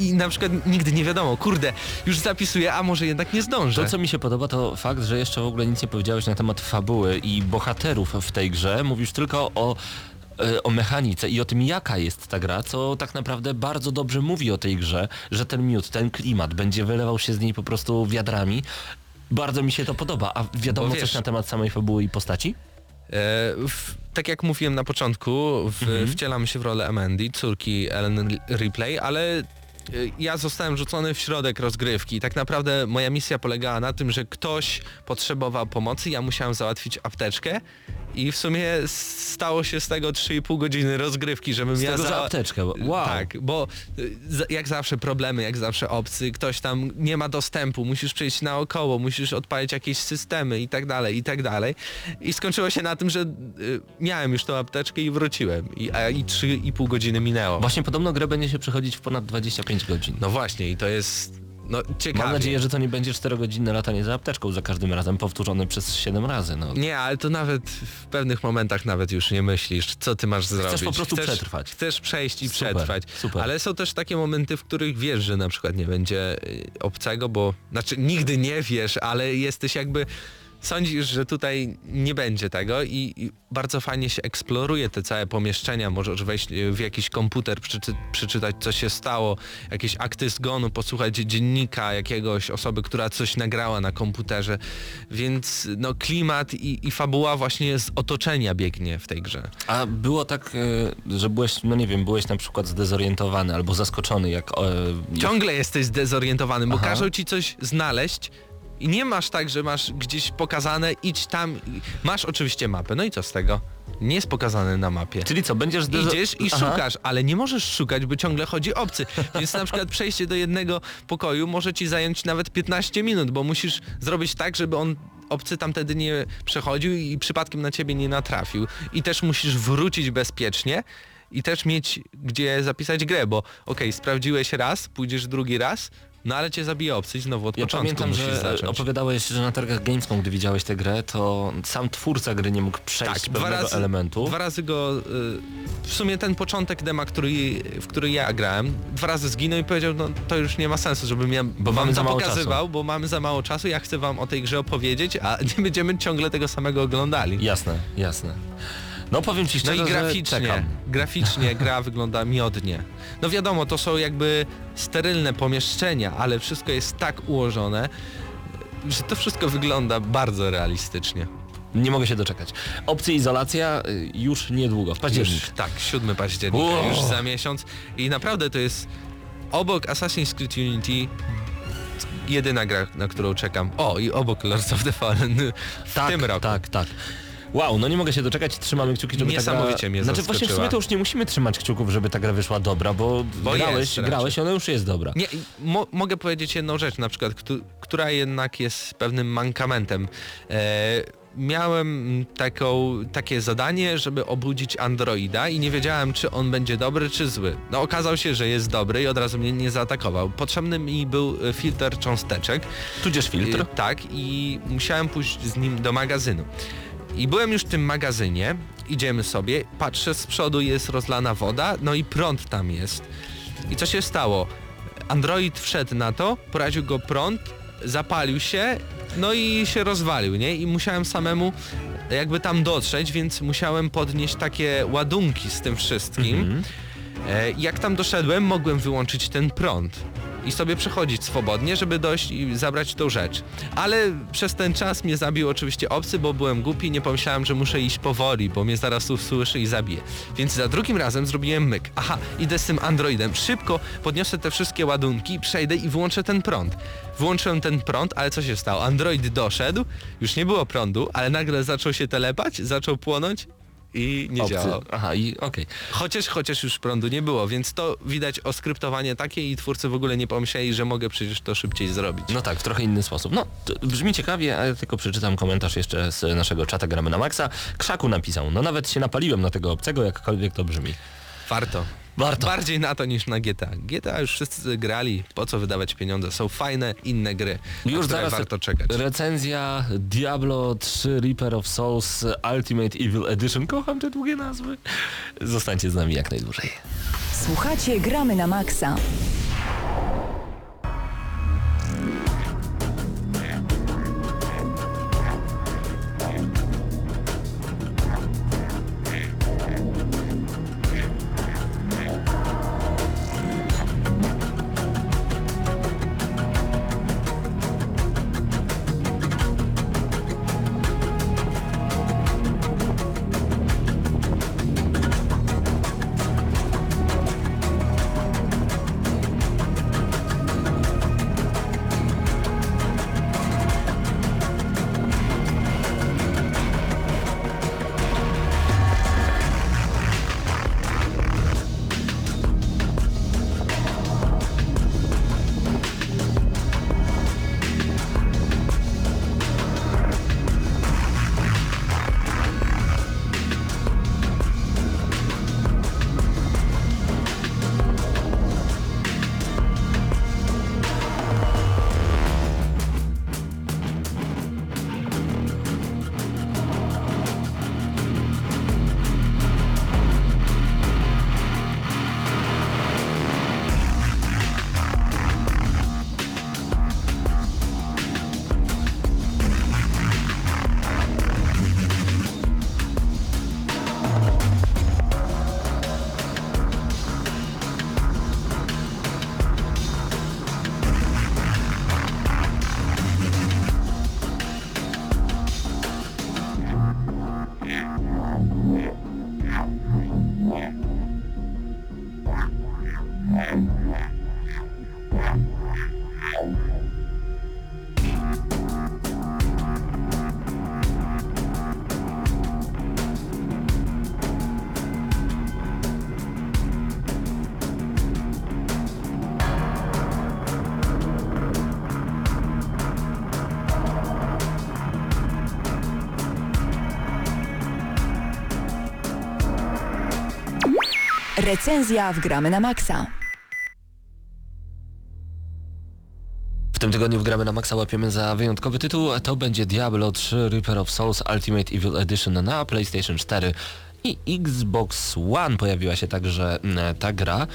i na przykład nigdy nie wiadomo, kurde, już zapisuję, a może jednak nie zdążę. To, co mi się podoba, to fakt, że jeszcze w ogóle nic nie powiedziałeś na temat fabuły i bohaterów w tej grze. Mówisz tylko o, e, o mechanice i o tym, jaka jest ta gra, co tak naprawdę bardzo dobrze mówi o tej grze, że ten miód, ten klimat będzie wylewał się z niej po prostu wiadrami. Bardzo mi się to podoba. A wiadomo Bo coś wiesz- na temat samej fabuły i postaci? E, w, tak jak mówiłem na początku, w, Mhm. wcielam się w rolę Amendy, córki Ellen Ripley, ale e, ja zostałem rzucony w środek rozgrywki. Tak naprawdę moja misja polegała na tym, że ktoś potrzebował pomocy, ja musiałem załatwić apteczkę i w sumie stało się z tego 3,5 godziny rozgrywki, żebym Z ja tego, że za- apteczkę. Wow. Tak, bo y, za- jak zawsze problemy, jak zawsze obcy, ktoś tam nie ma dostępu, musisz przejść naokoło, musisz odpalić jakieś systemy i tak dalej, i tak dalej. I skończyło się na tym, że y, miałem już tą apteczkę i wróciłem. I, a i 3,5 godziny minęło. Właśnie podobno grę będzie się przechodzić w ponad 25 godzin. No właśnie i to jest no ciekawe. Mam nadzieję, że to nie będzie 4-godzinne latanie za apteczką za każdym razem powtórzone przez 7 razy. No. Nie, ale to nawet w pewnych momentach nawet już nie myślisz, co ty masz zrobić. po prostu chcesz, przetrwać. Chcesz przejść i Super, przetrwać. super. Ale są też takie momenty, w których wiesz, że na przykład nie będzie y, obcego, bo znaczy nigdy nie wiesz, ale jesteś jakby sądzisz, że tutaj nie będzie tego i, i bardzo fajnie się eksploruje te całe pomieszczenia. Możesz wejść y, w jakiś komputer, przeczy, przeczytać co się stało, jakieś akty zgonu, posłuchać dziennika jakiegoś osoby, która coś nagrała na komputerze. Więc no klimat i, i fabuła właśnie z otoczenia biegnie w tej grze. A było tak, e, że byłeś, no nie wiem, byłeś na przykład zdezorientowany albo zaskoczony, jak... e, jak Ciągle jesteś zdezorientowany, bo Aha. każą ci coś znaleźć i nie masz tak, że masz gdzieś pokazane, idź tam. Masz oczywiście mapę, no i co z tego? Nie jest pokazane na mapie. Czyli co, będziesz... Idziesz i Aha. szukasz, ale nie możesz szukać, bo ciągle chodzi obcy. Więc na przykład przejście do jednego pokoju może ci zająć nawet 15 minut, bo musisz zrobić tak, żeby on obcy tamtędy nie przechodził i przypadkiem na ciebie nie natrafił. I też musisz wrócić bezpiecznie i też mieć gdzie zapisać grę, bo okej, sprawdziłeś raz, pójdziesz drugi raz, no ale cię zabije obcy i znowu od Ja początku pamiętam, że zacząć. opowiadałeś, że na targach Gamescom, gdy widziałeś tę grę, to sam twórca gry nie mógł przejść Tak, pewnego dwa razy, elementu. Dwa razy go, y, w sumie ten początek dema, który, w który ja grałem, dwa razy zginął i powiedział, no to już nie ma sensu, żebym ja Bo wam to pokazywał, bo mamy za mało czasu, ja chcę wam o tej grze opowiedzieć, a nie będziemy ciągle tego samego oglądali. Jasne, jasne. No powiem ci No szczerze, i że graficznie, graficznie gra wygląda miodnie. No wiadomo, to są jakby sterylne pomieszczenia, ale wszystko jest tak ułożone, że to wszystko wygląda bardzo realistycznie. Nie mogę się doczekać. Opcja izolacja y, już niedługo, w październik. Już, tak, 7 października, Wow. już za miesiąc. I naprawdę to jest obok Assassin's Creed Unity jedyna gra, na którą czekam. O, i obok Lords of the Fallen w tak, tym roku. Tak, tak. Wow, no nie mogę się doczekać, trzymamy kciuki, żeby ta gra... Niesamowicie mnie Znaczy właśnie w zaskoczyła. sumie to już nie musimy trzymać kciuków, żeby ta gra wyszła dobra, bo, Bo grałeś, jest grałeś, ona już jest dobra. Nie, mo mogę powiedzieć jedną rzecz, na przykład, któ- która jednak jest pewnym mankamentem. E, miałem taką, takie zadanie, żeby obudzić Androida i nie wiedziałem, czy on będzie dobry, czy zły. No okazał się, że jest dobry i od razu mnie nie zaatakował. Potrzebny mi był e, filtr cząsteczek. Tudzież filtr. Y, tak, i musiałem pójść z nim do magazynu. I byłem już w tym magazynie, idziemy sobie, patrzę z przodu jest rozlana woda, no i prąd tam jest. I co się stało? Android wszedł na to, poraził go prąd, zapalił się, no i się rozwalił, nie? I musiałem samemu jakby tam dotrzeć, więc musiałem podnieść takie ładunki z tym wszystkim. Mhm. E, Jak tam doszedłem, mogłem wyłączyć ten prąd i sobie przechodzić swobodnie, żeby dojść i zabrać tą rzecz. Ale przez ten czas mnie zabił oczywiście obcy, bo byłem głupi, nie pomyślałem, że muszę iść powoli, bo mnie zaraz usłyszy i zabije. Więc za drugim razem zrobiłem myk. Aha, idę z tym androidem. Szybko podniosę te wszystkie ładunki, przejdę i wyłączę ten prąd. Wyłączyłem ten prąd, ale co się stało? Android doszedł, już nie było prądu, ale nagle zaczął się telepać, zaczął płonąć i nie działał. Aha, i okej. Chociaż, chociaż już prądu nie było, więc to widać oskryptowanie takie i twórcy w ogóle nie pomyśleli, że mogę przecież to szybciej zrobić. No tak, w trochę inny sposób. No, brzmi ciekawie, a ja tylko przeczytam komentarz jeszcze z naszego czata Gramy na Maxa. Krzaku napisał, no nawet się napaliłem na tego obcego, jakkolwiek to brzmi. Warto. Warto. Bardziej na to niż na GTA. GTA już wszyscy grali, po co wydawać pieniądze? Są fajne inne gry, Już zaraz warto czekać. recenzja Diablo 3 Reaper of Souls Ultimate Evil Edition. Kocham te długie nazwy. Zostańcie z nami jak najdłużej. Słuchacie Gramy na Maxa. Recenzja w Gramy na Maxa. W tym tygodniu w Gramy na Maxa łapiemy za wyjątkowy tytuł. To będzie Diablo 3 Reaper of Souls Ultimate Evil Edition na PlayStation 4 i Xbox One. Pojawiła się także mm, ta gra.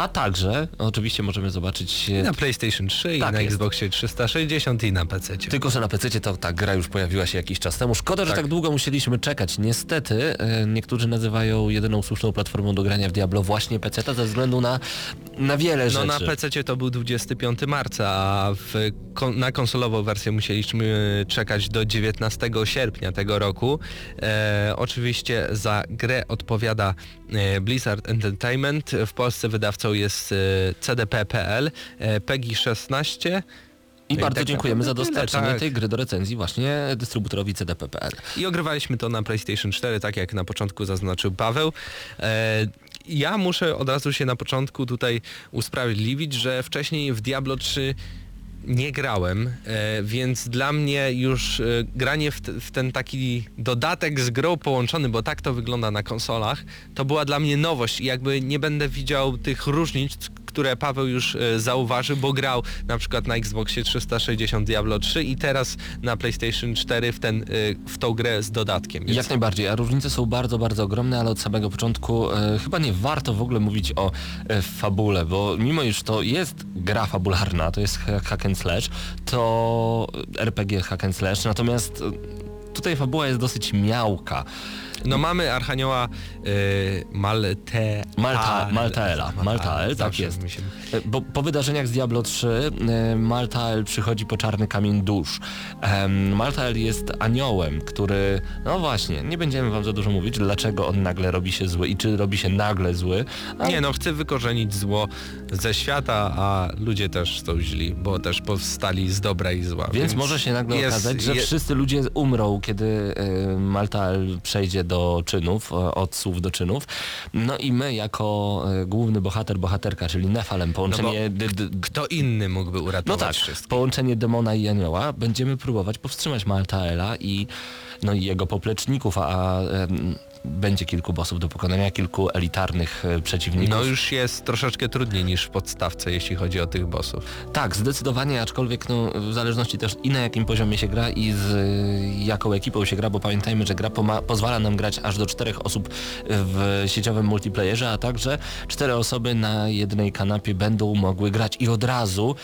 A także, oczywiście możemy zobaczyć... I na PlayStation 3, i Tak na jest. Xboxie 360 i na PC. Tylko, że na PC to ta gra już pojawiła się jakiś czas temu. Szkoda, że Tak. tak długo musieliśmy czekać. Niestety, e, niektórzy nazywają jedyną słuszną platformą do grania w Diablo właśnie PC ze względu na, na wiele No rzeczy. na PC to był 25 marca, a w, na konsolową wersję musieliśmy czekać do 19 sierpnia tego roku. E, oczywiście za grę odpowiada e, Blizzard Entertainment. W Polsce wydawcą jest e, CDP.pl, PEGI 16 I No bardzo tak dziękujemy za naprawdę tyle, dostarczenie tak. tej gry do recenzji właśnie dystrybutorowi CDP.pl. i ogrywaliśmy to na PlayStation 4, tak jak na początku zaznaczył Paweł. E, ja muszę od razu się na początku tutaj usprawiedliwić, że wcześniej w Diablo 3 nie grałem, e, więc dla mnie już e, granie w, w ten taki dodatek z grą połączony, bo tak to wygląda na konsolach, to była dla mnie nowość i jakby nie będę widział tych różnic, które Paweł już e, zauważył, bo grał na przykład na Xboxie 360 Diablo 3 i teraz na PlayStation 4 w, ten, e, w tą grę z dodatkiem. Więc Jak najbardziej, a różnice są bardzo, bardzo ogromne, ale od samego początku e, chyba nie warto w ogóle mówić o e, fabule, bo mimo iż to jest gra fabularna, to jest ha- hack and slash, to RPG hack and slash, natomiast e, tutaj fabuła jest dosyć miałka. No mamy Archanioła y, Malte... Malta, Maltaela, Maltael, tak jest. się- E, Bo po wydarzeniach z Diablo 3 e, Maltael przychodzi po czarny kamień dusz. Maltael jest aniołem, który, no właśnie, nie będziemy wam za dużo mówić, dlaczego on nagle robi się zły i czy robi się nagle zły. A Nie no, chce wykorzenić zło ze świata, a ludzie też są źli, bo też powstali z dobra i zła. Więc może się nagle jest- okazać, że je- wszyscy ludzie umrą, kiedy e, Maltael przejdzie do czynów, e, od słów do czynów. No i my jako e, główny bohater, bohaterka, czyli Nefalem, połączenie... d- Kto inny mógłby no uratować tak, wszystko? połączenie demona i anioła, będziemy próbować powstrzymać Maltaela i, no i jego popleczników, a, a będzie kilku bossów do pokonania, kilku elitarnych e, przeciwników. No już jest troszeczkę trudniej niż w podstawce, jeśli chodzi o tych bossów. Tak, zdecydowanie, aczkolwiek no, w zależności też i na jakim poziomie się gra i z y, jaką ekipą się gra, bo pamiętajmy, że gra pozwala nam grać aż do czterech osób w sieciowym multiplayerze, a także cztery osoby na jednej kanapie będą mogły grać i od razu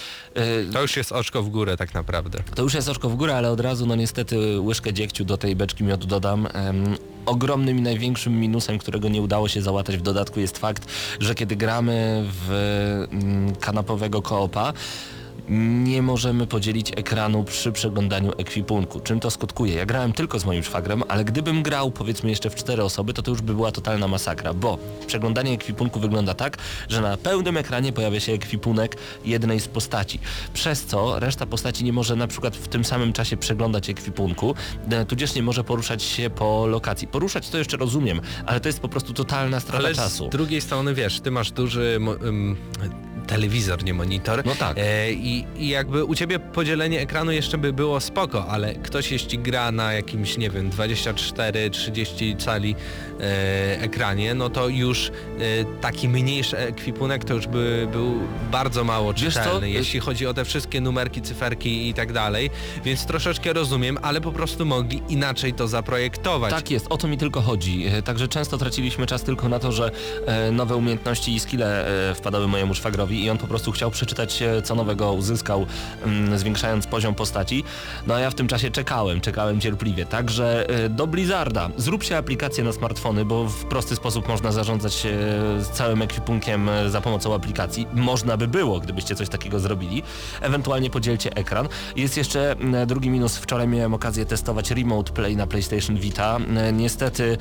To już jest oczko w górę tak naprawdę. to już jest oczko w górę, ale od razu no niestety łyżkę dziegciu do tej beczki miodu dodam. Ogromnym i największym minusem, którego nie udało się załatać w dodatku jest fakt, że kiedy gramy w mm, kanapowego koopa, nie możemy podzielić ekranu przy przeglądaniu ekwipunku. Czym to skutkuje? Ja grałem tylko z moim szwagrem, ale gdybym grał powiedzmy jeszcze w cztery osoby, to to już by była totalna masakra, bo przeglądanie ekwipunku wygląda tak, że na pełnym ekranie pojawia się ekwipunek jednej z postaci, przez co reszta postaci nie może na przykład w tym samym czasie przeglądać ekwipunku, e, tudzież nie może poruszać się po lokacji. Poruszać to jeszcze rozumiem, ale to jest po prostu totalna strata Ale czasu. z drugiej strony wiesz, ty masz duży ym, telewizor, nie monitor. No tak. E, i, I jakby u ciebie podzielenie ekranu jeszcze by było spoko, ale ktoś jeśli gra na jakimś, nie wiem, 24-30 cali e, ekranie, no to już e, taki mniejszy ekwipunek to już by był bardzo mało czytelny, jeśli chodzi o te wszystkie numerki, cyferki i tak dalej, więc troszeczkę rozumiem, ale po prostu mogli inaczej to zaprojektować. Tak jest, o to mi tylko chodzi. E, Także często traciliśmy czas tylko na to, że e, nowe umiejętności i skille e, wpadały mojemu szwagrowi i on po prostu chciał przeczytać, co nowego uzyskał, mm, zwiększając poziom postaci. No a ja w tym czasie czekałem, czekałem cierpliwie. Także e, do Blizzarda, zróbcie aplikację na smartfony, bo w prosty sposób można zarządzać e, całym ekwipunkiem e, za pomocą aplikacji. Można by było, gdybyście coś takiego zrobili. Ewentualnie podzielcie ekran. Jest jeszcze mm, drugi minus. Wczoraj miałem okazję testować Remote Play na PlayStation Vita. E, Niestety,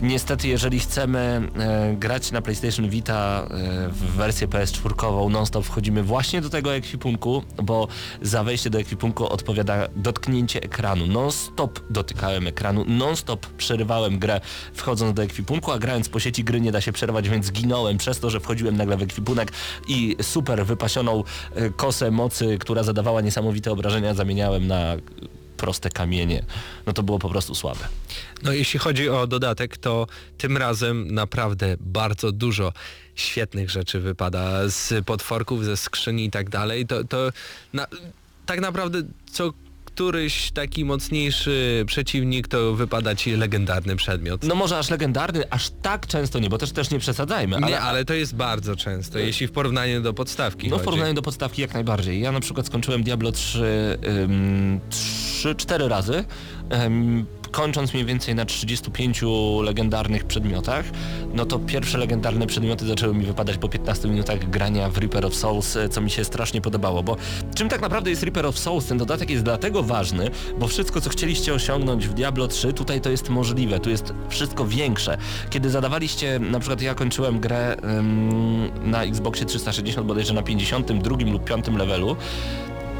niestety jeżeli chcemy grać na PlayStation Vita w wersję PS4 non-stop wchodzimy właśnie do tego ekwipunku, bo za wejście do ekwipunku odpowiada dotknięcie ekranu. Non-stop dotykałem ekranu, non-stop przerywałem grę wchodząc do ekwipunku, a grając po sieci gry nie da się przerwać, więc ginąłem przez to, że wchodziłem nagle w ekwipunek i super wypasioną e, kosę mocy, która zadawała niesamowite obrażenia, zamieniałem na proste kamienie. No to było po prostu słabe. No jeśli chodzi o dodatek, to tym razem naprawdę bardzo dużo świetnych rzeczy wypada z potworków, ze skrzyni i tak dalej. To, to na, tak naprawdę co któryś taki mocniejszy przeciwnik to wypada ci legendarny przedmiot. No może aż legendarny, aż tak często nie, bo też też nie przesadzajmy. nie, ale to jest bardzo często, jeśli w porównaniu do podstawki No w porównaniu do podstawki jak najbardziej. Ja na przykład skończyłem Diablo 3 ym, 3-4 razy, ym, kończąc mniej więcej na 35 legendarnych przedmiotach. No to pierwsze legendarne przedmioty zaczęły mi wypadać po 15 minutach grania w Reaper of Souls, e, co mi się strasznie podobało, bo czym tak naprawdę jest Reaper of Souls? Ten dodatek jest dlatego ważny, bo wszystko co chcieliście osiągnąć w Diablo 3, tutaj to jest możliwe, tu jest wszystko większe. Kiedy zadawaliście, na przykład ja kończyłem grę ym, na Xboxie 360 bodajże na 52 lub 5 levelu,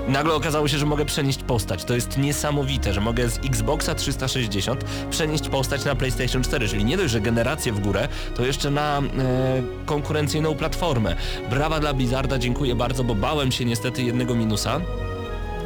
Nagle okazało się, że mogę przenieść postać. To jest niesamowite, że mogę z Xboxa 360 przenieść postać na PlayStation 4, czyli nie dość, że generację w górę, to jeszcze na e, konkurencyjną platformę. Brawa dla Blizzarda, dziękuję bardzo, bo bałem się niestety jednego minusa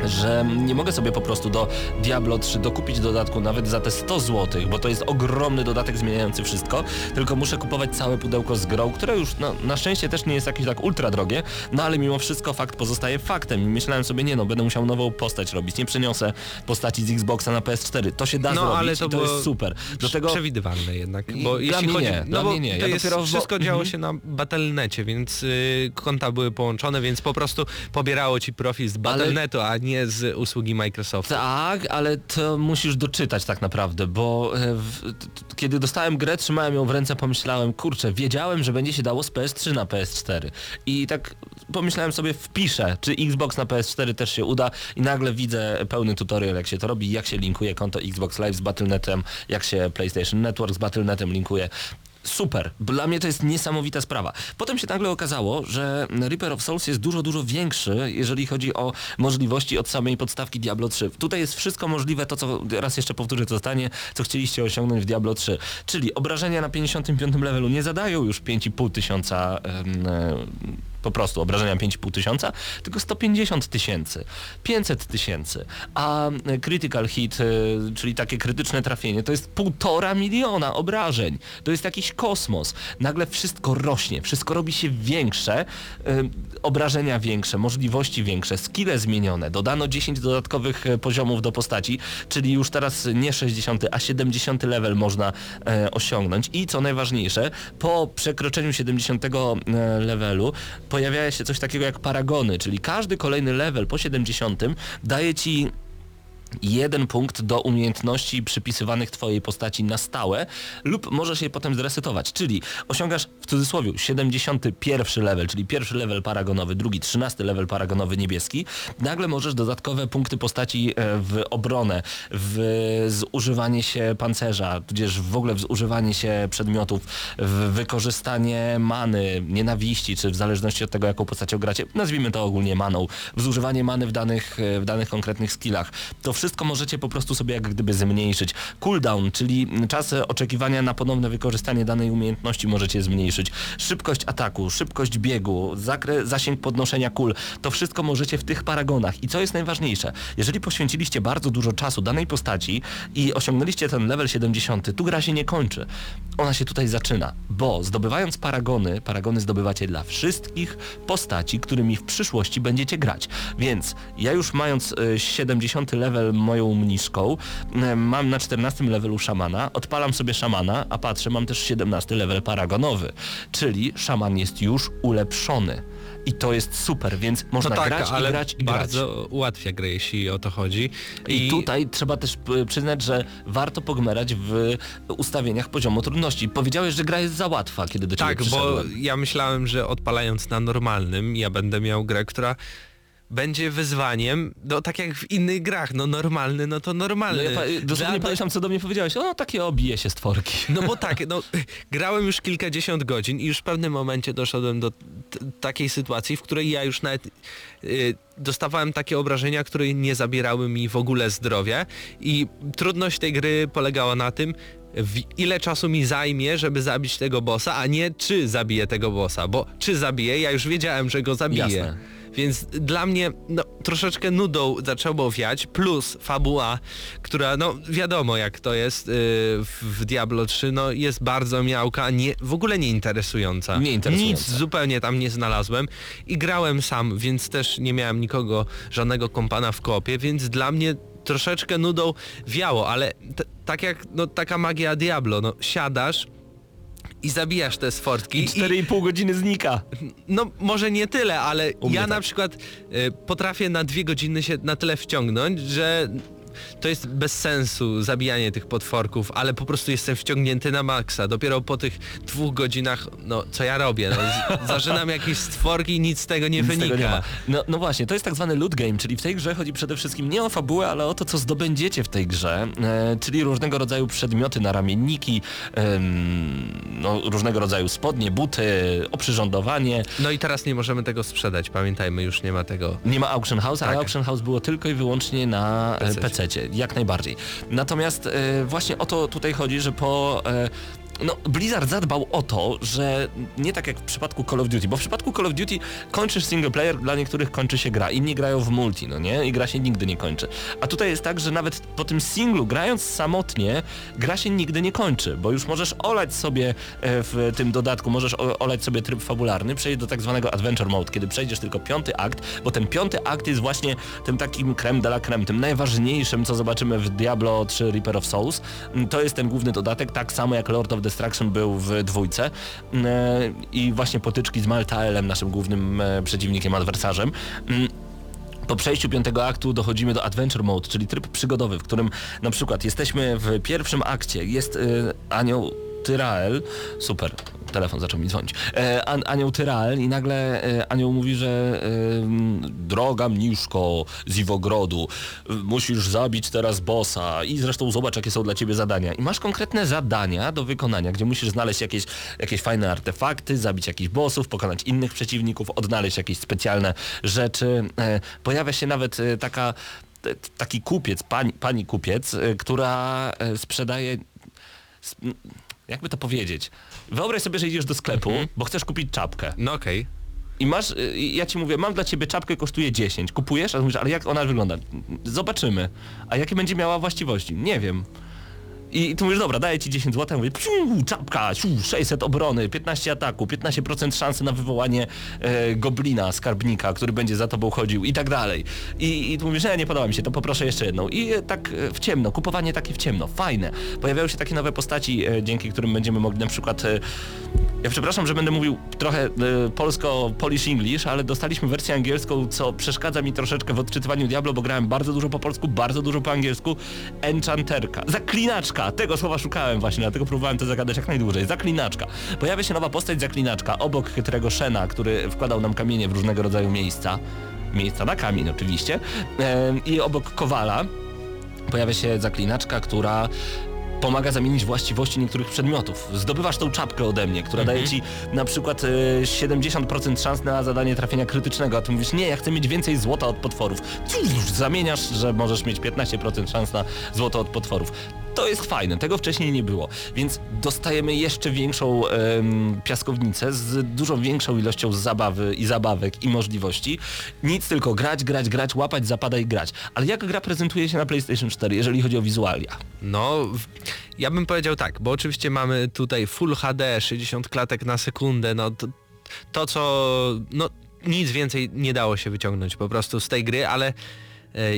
że nie mogę sobie po prostu do Diablo 3 dokupić dodatku nawet za te 100 zł, bo to jest ogromny dodatek zmieniający wszystko, tylko muszę kupować całe pudełko z grą, które już no, na szczęście też nie jest jakieś tak ultra drogie, no ale mimo wszystko fakt pozostaje faktem i myślałem sobie, nie no, będę musiał nową postać robić, nie przeniosę postaci z Xboxa na PS4, to się da No, zrobić ale to i to jest super. Do tego Przewidywalne jednak, bo dla jeśli mnie chodzi, nie, no bo mnie nie. to Ja jest, dopiero wszystko działo się na Battle.necie, więc y, konta były połączone, więc po prostu pobierało ci profil z Battle.netu, a nie z usługi Microsoftu. Tak, ale to musisz doczytać tak naprawdę, bo e, w, kiedy dostałem grę, trzymałem ją w ręce, pomyślałem, kurczę, wiedziałem, że będzie się dało z PS3 na PS4. I tak pomyślałem sobie, wpiszę, czy Xbox na PS4 też się uda i nagle widzę pełny tutorial, jak się to robi, jak się linkuje konto Xbox Live z Battle.netem, jak się PlayStation Network z Battle.netem linkuje. Super. Dla mnie to jest niesamowita sprawa. Potem się nagle okazało, że Reaper of Souls jest dużo, dużo większy, jeżeli chodzi o możliwości od samej podstawki Diablo 3. Tutaj jest wszystko możliwe, to co raz jeszcze powtórzę to zdanie, co chcieliście osiągnąć w Diablo 3. Czyli obrażenia na 55 levelu nie zadają już 5,5 tysiąca em, e, po prostu obrażenia 5,5 tysiąca, tylko 150 tysięcy, 500 tysięcy, a e, critical hit, e, czyli takie krytyczne trafienie, to jest półtora miliona obrażeń. To jest jakiś kosmos. Nagle wszystko rośnie, wszystko robi się większe, e, obrażenia większe, możliwości większe, skille zmienione, dodano 10 dodatkowych poziomów do postaci, czyli już teraz nie 60, a 70 level można osiągnąć i co najważniejsze, po przekroczeniu 70 e, levelu pojawia się coś takiego jak paragony, czyli każdy kolejny level po 70 daje ci jeden punkt do umiejętności przypisywanych twojej postaci na stałe lub możesz je potem zresetować, czyli osiągasz w cudzysłowie 71 level, czyli pierwszy level paragonowy, drugi 13 level paragonowy niebieski, nagle możesz dodatkowe punkty postaci e, w obronę, w zużywanie się pancerza, tudzież w ogóle w zużywanie się przedmiotów, w wykorzystanie many, nienawiści, czy w zależności od tego jaką postacią gracie, nazwijmy to ogólnie maną, w zużywanie many w danych, e, w danych konkretnych skillach. To wszystko możecie po prostu sobie jak gdyby zmniejszyć. Cooldown, czyli czas oczekiwania na ponowne wykorzystanie danej umiejętności możecie zmniejszyć. Szybkość ataku, szybkość biegu, zakre, zasięg podnoszenia kul, to wszystko możecie w tych paragonach. I co jest najważniejsze, jeżeli poświęciliście bardzo dużo czasu danej postaci i osiągnęliście ten level 70, tu gra się nie kończy. Ona się tutaj zaczyna, bo zdobywając paragony, paragony zdobywacie dla wszystkich postaci, którymi w przyszłości będziecie grać. Więc ja już mając e, 70 level moją mniszką, e, mam na 14 levelu szamana, odpalam sobie szamana, a patrzę, mam też 17 level paragonowy, czyli szaman jest już ulepszony. I to jest super, więc można no tak, grać ale i grać i bardzo grać. ułatwia grę, jeśli o to chodzi. I, tutaj trzeba też p- przyznać, że warto pogmerać w ustawieniach poziomu trudności. Powiedziałeś, że gra jest za łatwa, kiedy do ciebie Tak, bo ja myślałem, że odpalając na normalnym, ja będę miał grę, która będzie wyzwaniem, no tak jak w innych grach, no normalny, no to No normalny. ja pa- dosłownie Dla- pamiętam, co do mnie powiedziałeś. O, takie obije się stworki. No bo tak, no grałem już kilkadziesiąt godzin i już w pewnym momencie doszedłem do t- takiej sytuacji, w której ja już nawet y, dostawałem takie obrażenia, które nie zabierały mi w ogóle zdrowia i trudność tej gry polegała na tym, ile czasu mi zajmie, żeby zabić tego bossa, a nie czy zabiję tego bossa, bo czy zabiję, ja już wiedziałem, że go zabiję. Jasne. Więc dla mnie no, troszeczkę nudą zaczęło wiać, plus fabuła, która no wiadomo jak to jest yy, w, Diablo 3, no jest bardzo miałka, nie, w ogóle nie interesująca. Nie interesująca. Nic zupełnie tam nie znalazłem i grałem sam, więc też nie miałem nikogo, żadnego kompana w kopie, więc dla mnie troszeczkę nudą wiało, ale t- tak jak no, taka magia Diablo, no siadasz i zabijasz te stworki I i, 4,5 godziny znika. no może nie tyle, ale ja na tak. przykład y, potrafię na dwie godziny się na tyle wciągnąć, że to jest bez sensu zabijanie tych potworków, ale po prostu jestem wciągnięty na maksa. Dopiero po tych dwóch godzinach, no co ja robię? No, zażynam jakieś stworki i nic z tego nie Nic wynika. tego nie. No, no właśnie, to jest tak zwany loot game, czyli w tej grze chodzi przede wszystkim nie o fabułę, ale o to, co zdobędziecie w tej grze, e, czyli różnego rodzaju przedmioty na ramienniki, em, no, różnego rodzaju spodnie, buty, oprzyrządowanie. No i teraz nie możemy tego sprzedać, pamiętajmy, już nie ma tego. Nie ma Auction House, ale Tak. Auction House było tylko i wyłącznie na PC-cie. Jak najbardziej. Natomiast e, właśnie o to tutaj chodzi, że po... No, Blizzard zadbał o to, że nie tak jak w przypadku Call of Duty, bo w przypadku Call of Duty kończysz single player, dla niektórych kończy się gra, inni grają w multi, no nie? I gra się nigdy nie kończy. A tutaj jest tak, że nawet po tym singlu, grając samotnie, gra się nigdy nie kończy, bo już możesz olać sobie e, w tym dodatku, możesz olać sobie tryb fabularny, przejść do tak zwanego adventure mode, kiedy przejdziesz tylko piąty akt, bo ten piąty akt jest właśnie tym takim creme de la creme, tym najważniejszym, co zobaczymy w Diablo 3 Reaper of Souls. To jest ten główny dodatek, tak samo jak Lord of Destruction był w dwójce Mm, e, i właśnie potyczki z Maltaelem, naszym głównym e, przeciwnikiem, adwersarzem. Mm, po przejściu piątego aktu dochodzimy do Adventure Mode, czyli tryb przygodowy, w którym na przykład jesteśmy w pierwszym akcie, jest y, anioł Tyrael, super, telefon zaczął mi dzwonić, e, an, anioł Tyrael i nagle e, anioł mówi, że e, droga mniszko z Iwogrodu, musisz zabić teraz bossa i zresztą zobacz jakie są dla ciebie zadania. I masz konkretne zadania do wykonania, gdzie musisz znaleźć jakieś, jakieś fajne artefakty, zabić jakichś bossów, pokonać innych przeciwników, odnaleźć jakieś specjalne rzeczy. E, pojawia się nawet e, taka taki kupiec, pani, pani kupiec, e, która sprzedaje sp- jakby to powiedzieć. Wyobraź sobie, że idziesz do sklepu, bo chcesz kupić czapkę. No okej. I masz, y, ja ci mówię, mam dla ciebie czapkę, kosztuje 10. Kupujesz? A mówisz, ale jak ona wygląda? Zobaczymy. A jakie będzie miała właściwości? Nie wiem. I tu mówisz, dobra, daję ci 10 zł, mówię, psiu, czapka, siu, 600 obrony, 15 ataku, 15% szansy na wywołanie e, goblina, skarbnika, który będzie za tobą chodził i tak dalej. I, i tu mówisz, że nie podoba mi się, to poproszę jeszcze jedną. I e, tak e, w ciemno, kupowanie takie w ciemno, fajne. Pojawiają się takie nowe postaci, e, dzięki którym będziemy mogli na przykład... E, ja przepraszam, że będę mówił trochę e, polsko-polish English, ale dostaliśmy wersję angielską, co przeszkadza mi troszeczkę w odczytywaniu Diablo, bo grałem bardzo dużo po polsku, bardzo dużo po angielsku. Enchanterka. Zaklinaczka! Tego słowa szukałem właśnie, dlatego próbowałem to zagadać jak najdłużej. Zaklinaczka. Pojawia się nowa postać zaklinaczka, obok chytrego Shena, który wkładał nam kamienie w różnego rodzaju miejsca. Miejsca na kamień oczywiście. I obok Kowala pojawia się zaklinaczka, która pomaga zamienić właściwości niektórych przedmiotów. Zdobywasz tą czapkę ode mnie, która daje ci na przykład e, 70% szans na zadanie trafienia krytycznego, a ty mówisz, nie, ja chcę mieć więcej złota od potworów. Cóż, Zamieniasz, że możesz mieć 15% szans na złoto od potworów. To jest fajne, tego wcześniej nie było, więc dostajemy jeszcze większą piaskownicę z dużo większą ilością zabawy i zabawek i możliwości. Nic tylko grać, grać, grać, łapać, zapadać, grać. Ale jak gra prezentuje się na PlayStation 4, jeżeli chodzi o wizualia? No, ja bym powiedział tak, bo oczywiście mamy tutaj Full HD, 60 klatek na sekundę, no to, to co, no nic więcej nie dało się wyciągnąć po prostu z tej gry, ale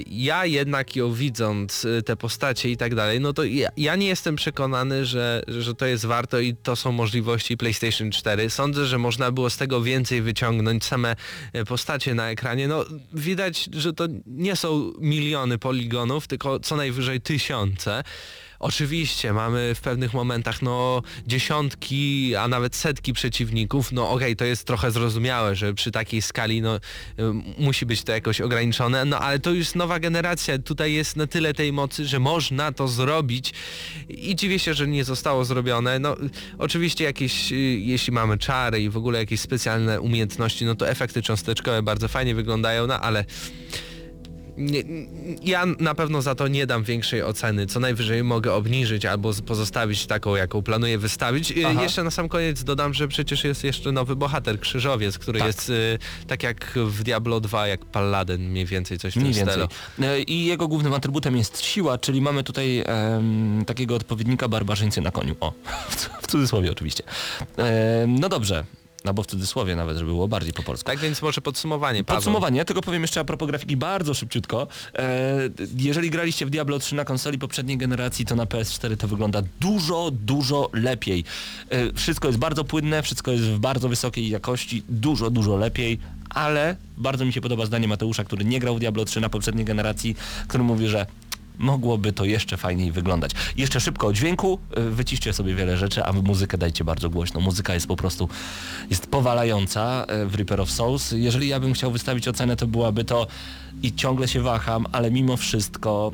ja jednak ją widząc e, te postacie i tak dalej, no to ja, ja nie jestem przekonany, że, że to jest warto i to są możliwości PlayStation 4. Sądzę, że można było z tego więcej wyciągnąć. Same e, postacie na ekranie, no widać, że to nie są miliony poligonów, tylko co najwyżej tysiące. Oczywiście mamy w pewnych momentach no dziesiątki, a nawet setki przeciwników. No okej, to jest trochę zrozumiałe, że przy takiej skali no y, musi być to jakoś ograniczone, no ale to już nowa generacja. Tutaj jest na tyle tej mocy, że można to zrobić i dziwię się, że nie zostało zrobione. No oczywiście jakieś, y, jeśli mamy czary i w ogóle jakieś specjalne umiejętności, no to efekty cząsteczkowe bardzo fajnie wyglądają, no ale nie, ja na pewno za to nie dam większej oceny. Co najwyżej mogę obniżyć albo pozostawić taką, jaką planuję wystawić. Y, Aha. Jeszcze na sam koniec dodam, że przecież jest jeszcze nowy bohater, Krzyżowiec, który Tak. jest y, tak jak w Diablo 2, jak Paladin mniej więcej coś w tym Mniej stylu. E, I jego głównym atrybutem jest siła, czyli mamy tutaj em, takiego odpowiednika barbarzyńcy na koniu. O, w cu- w cudzysłowie oczywiście. Em, no dobrze. No bo w cudzysłowie nawet, żeby było bardziej po polsku. Tak więc może podsumowanie, Paweł. Podsumowanie, ja tylko powiem jeszcze a propos grafiki bardzo szybciutko. E, jeżeli graliście w Diablo 3 na konsoli poprzedniej generacji, to na PS4 to wygląda dużo, dużo lepiej. E, wszystko jest bardzo płynne, wszystko jest w bardzo wysokiej jakości, dużo, dużo lepiej, ale bardzo mi się podoba zdanie Mateusza, który nie grał w Diablo 3 na poprzedniej generacji, który mówi, że mogłoby to jeszcze fajniej wyglądać. Jeszcze szybko o dźwięku, y, wyciszcie sobie wiele rzeczy, a muzykę dajcie bardzo głośno. Muzyka jest po prostu, jest powalająca y, w Reaper of Souls. Jeżeli ja bym chciał wystawić ocenę, to byłaby to i ciągle się waham, ale mimo wszystko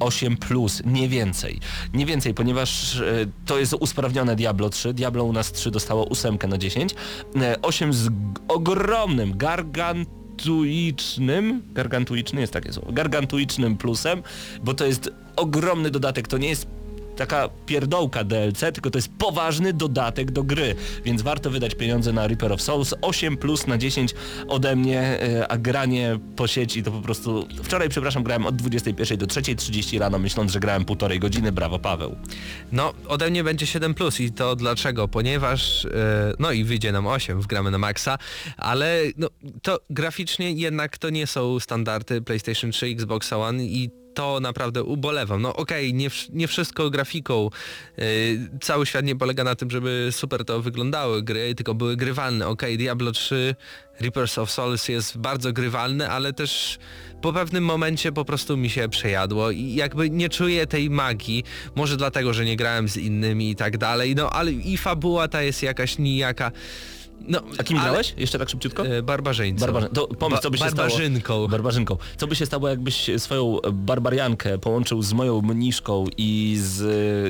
8 plus, nie więcej. Nie więcej, ponieważ e, to jest usprawnione Diablo 3. Diablo u nas 3 dostało 8 na 10. E, 8 z ogromnym, gargantuicznym, gargantuiczny jest takie słowo, gargantuicznym plusem, bo to jest ogromny dodatek, to nie jest taka pierdołka DLC, tylko to jest poważny dodatek do gry, więc warto wydać pieniądze na Reaper of Souls. 8 plus na 10 ode mnie, e, a granie po sieci to po prostu... Wczoraj, przepraszam, grałem od 21 do 3.30 rano, myśląc, że grałem półtorej godziny. Brawo, Paweł. No, ode mnie będzie 7 plus i to dlaczego? Ponieważ, e, no i wyjdzie nam 8, wgramy na maksa, ale no, to graficznie jednak to nie są standardy PlayStation 3, Xbox One i to naprawdę ubolewam. No okej, nie, wsz- nie wszystko grafiką. Yy, cały świat nie polega na tym, żeby super to wyglądały gry, tylko były grywalne. Okej, Diablo 3, Reapers of Souls jest bardzo grywalne, ale też po pewnym momencie po prostu mi się przejadło i jakby nie czuję tej magii. Może dlatego, że nie grałem z innymi i tak dalej, no ale i fabuła ta jest jakaś nijaka. No, A kim grałeś? Jeszcze tak szybciutko? E, Barbarzyńcą. Barbarzyn... To pomyśl, co by się Barbarzynką. stało... Barbarzynką. Co by się stało, jakbyś swoją barbariankę połączył z moją mniszką i z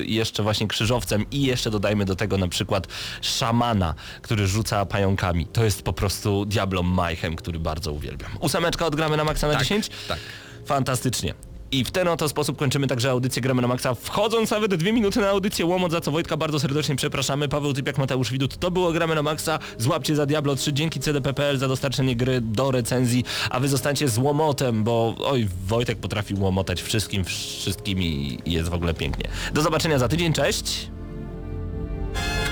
jeszcze właśnie krzyżowcem i jeszcze dodajmy do tego na przykład szamana, który rzuca pająkami. To jest po prostu Diablo Mayhem, który bardzo uwielbiam. Ósemeczka odgramy na maksa na Tak, 10? tak. Fantastycznie. I w ten oto sposób kończymy także audycję Gramy na Maxa, wchodząc nawet dwie minuty na audycję Łomot, za co Wojtka bardzo serdecznie przepraszamy. Paweł Typiak, Mateusz Widut, to było Gramy na Maxa. Złapcie za Diablo 3, dzięki CDPPL za dostarczenie gry do recenzji, a wy zostańcie z Łomotem, bo oj, Wojtek potrafi łomotać wszystkim, wszystkim i jest w ogóle pięknie. Do zobaczenia za tydzień, cześć!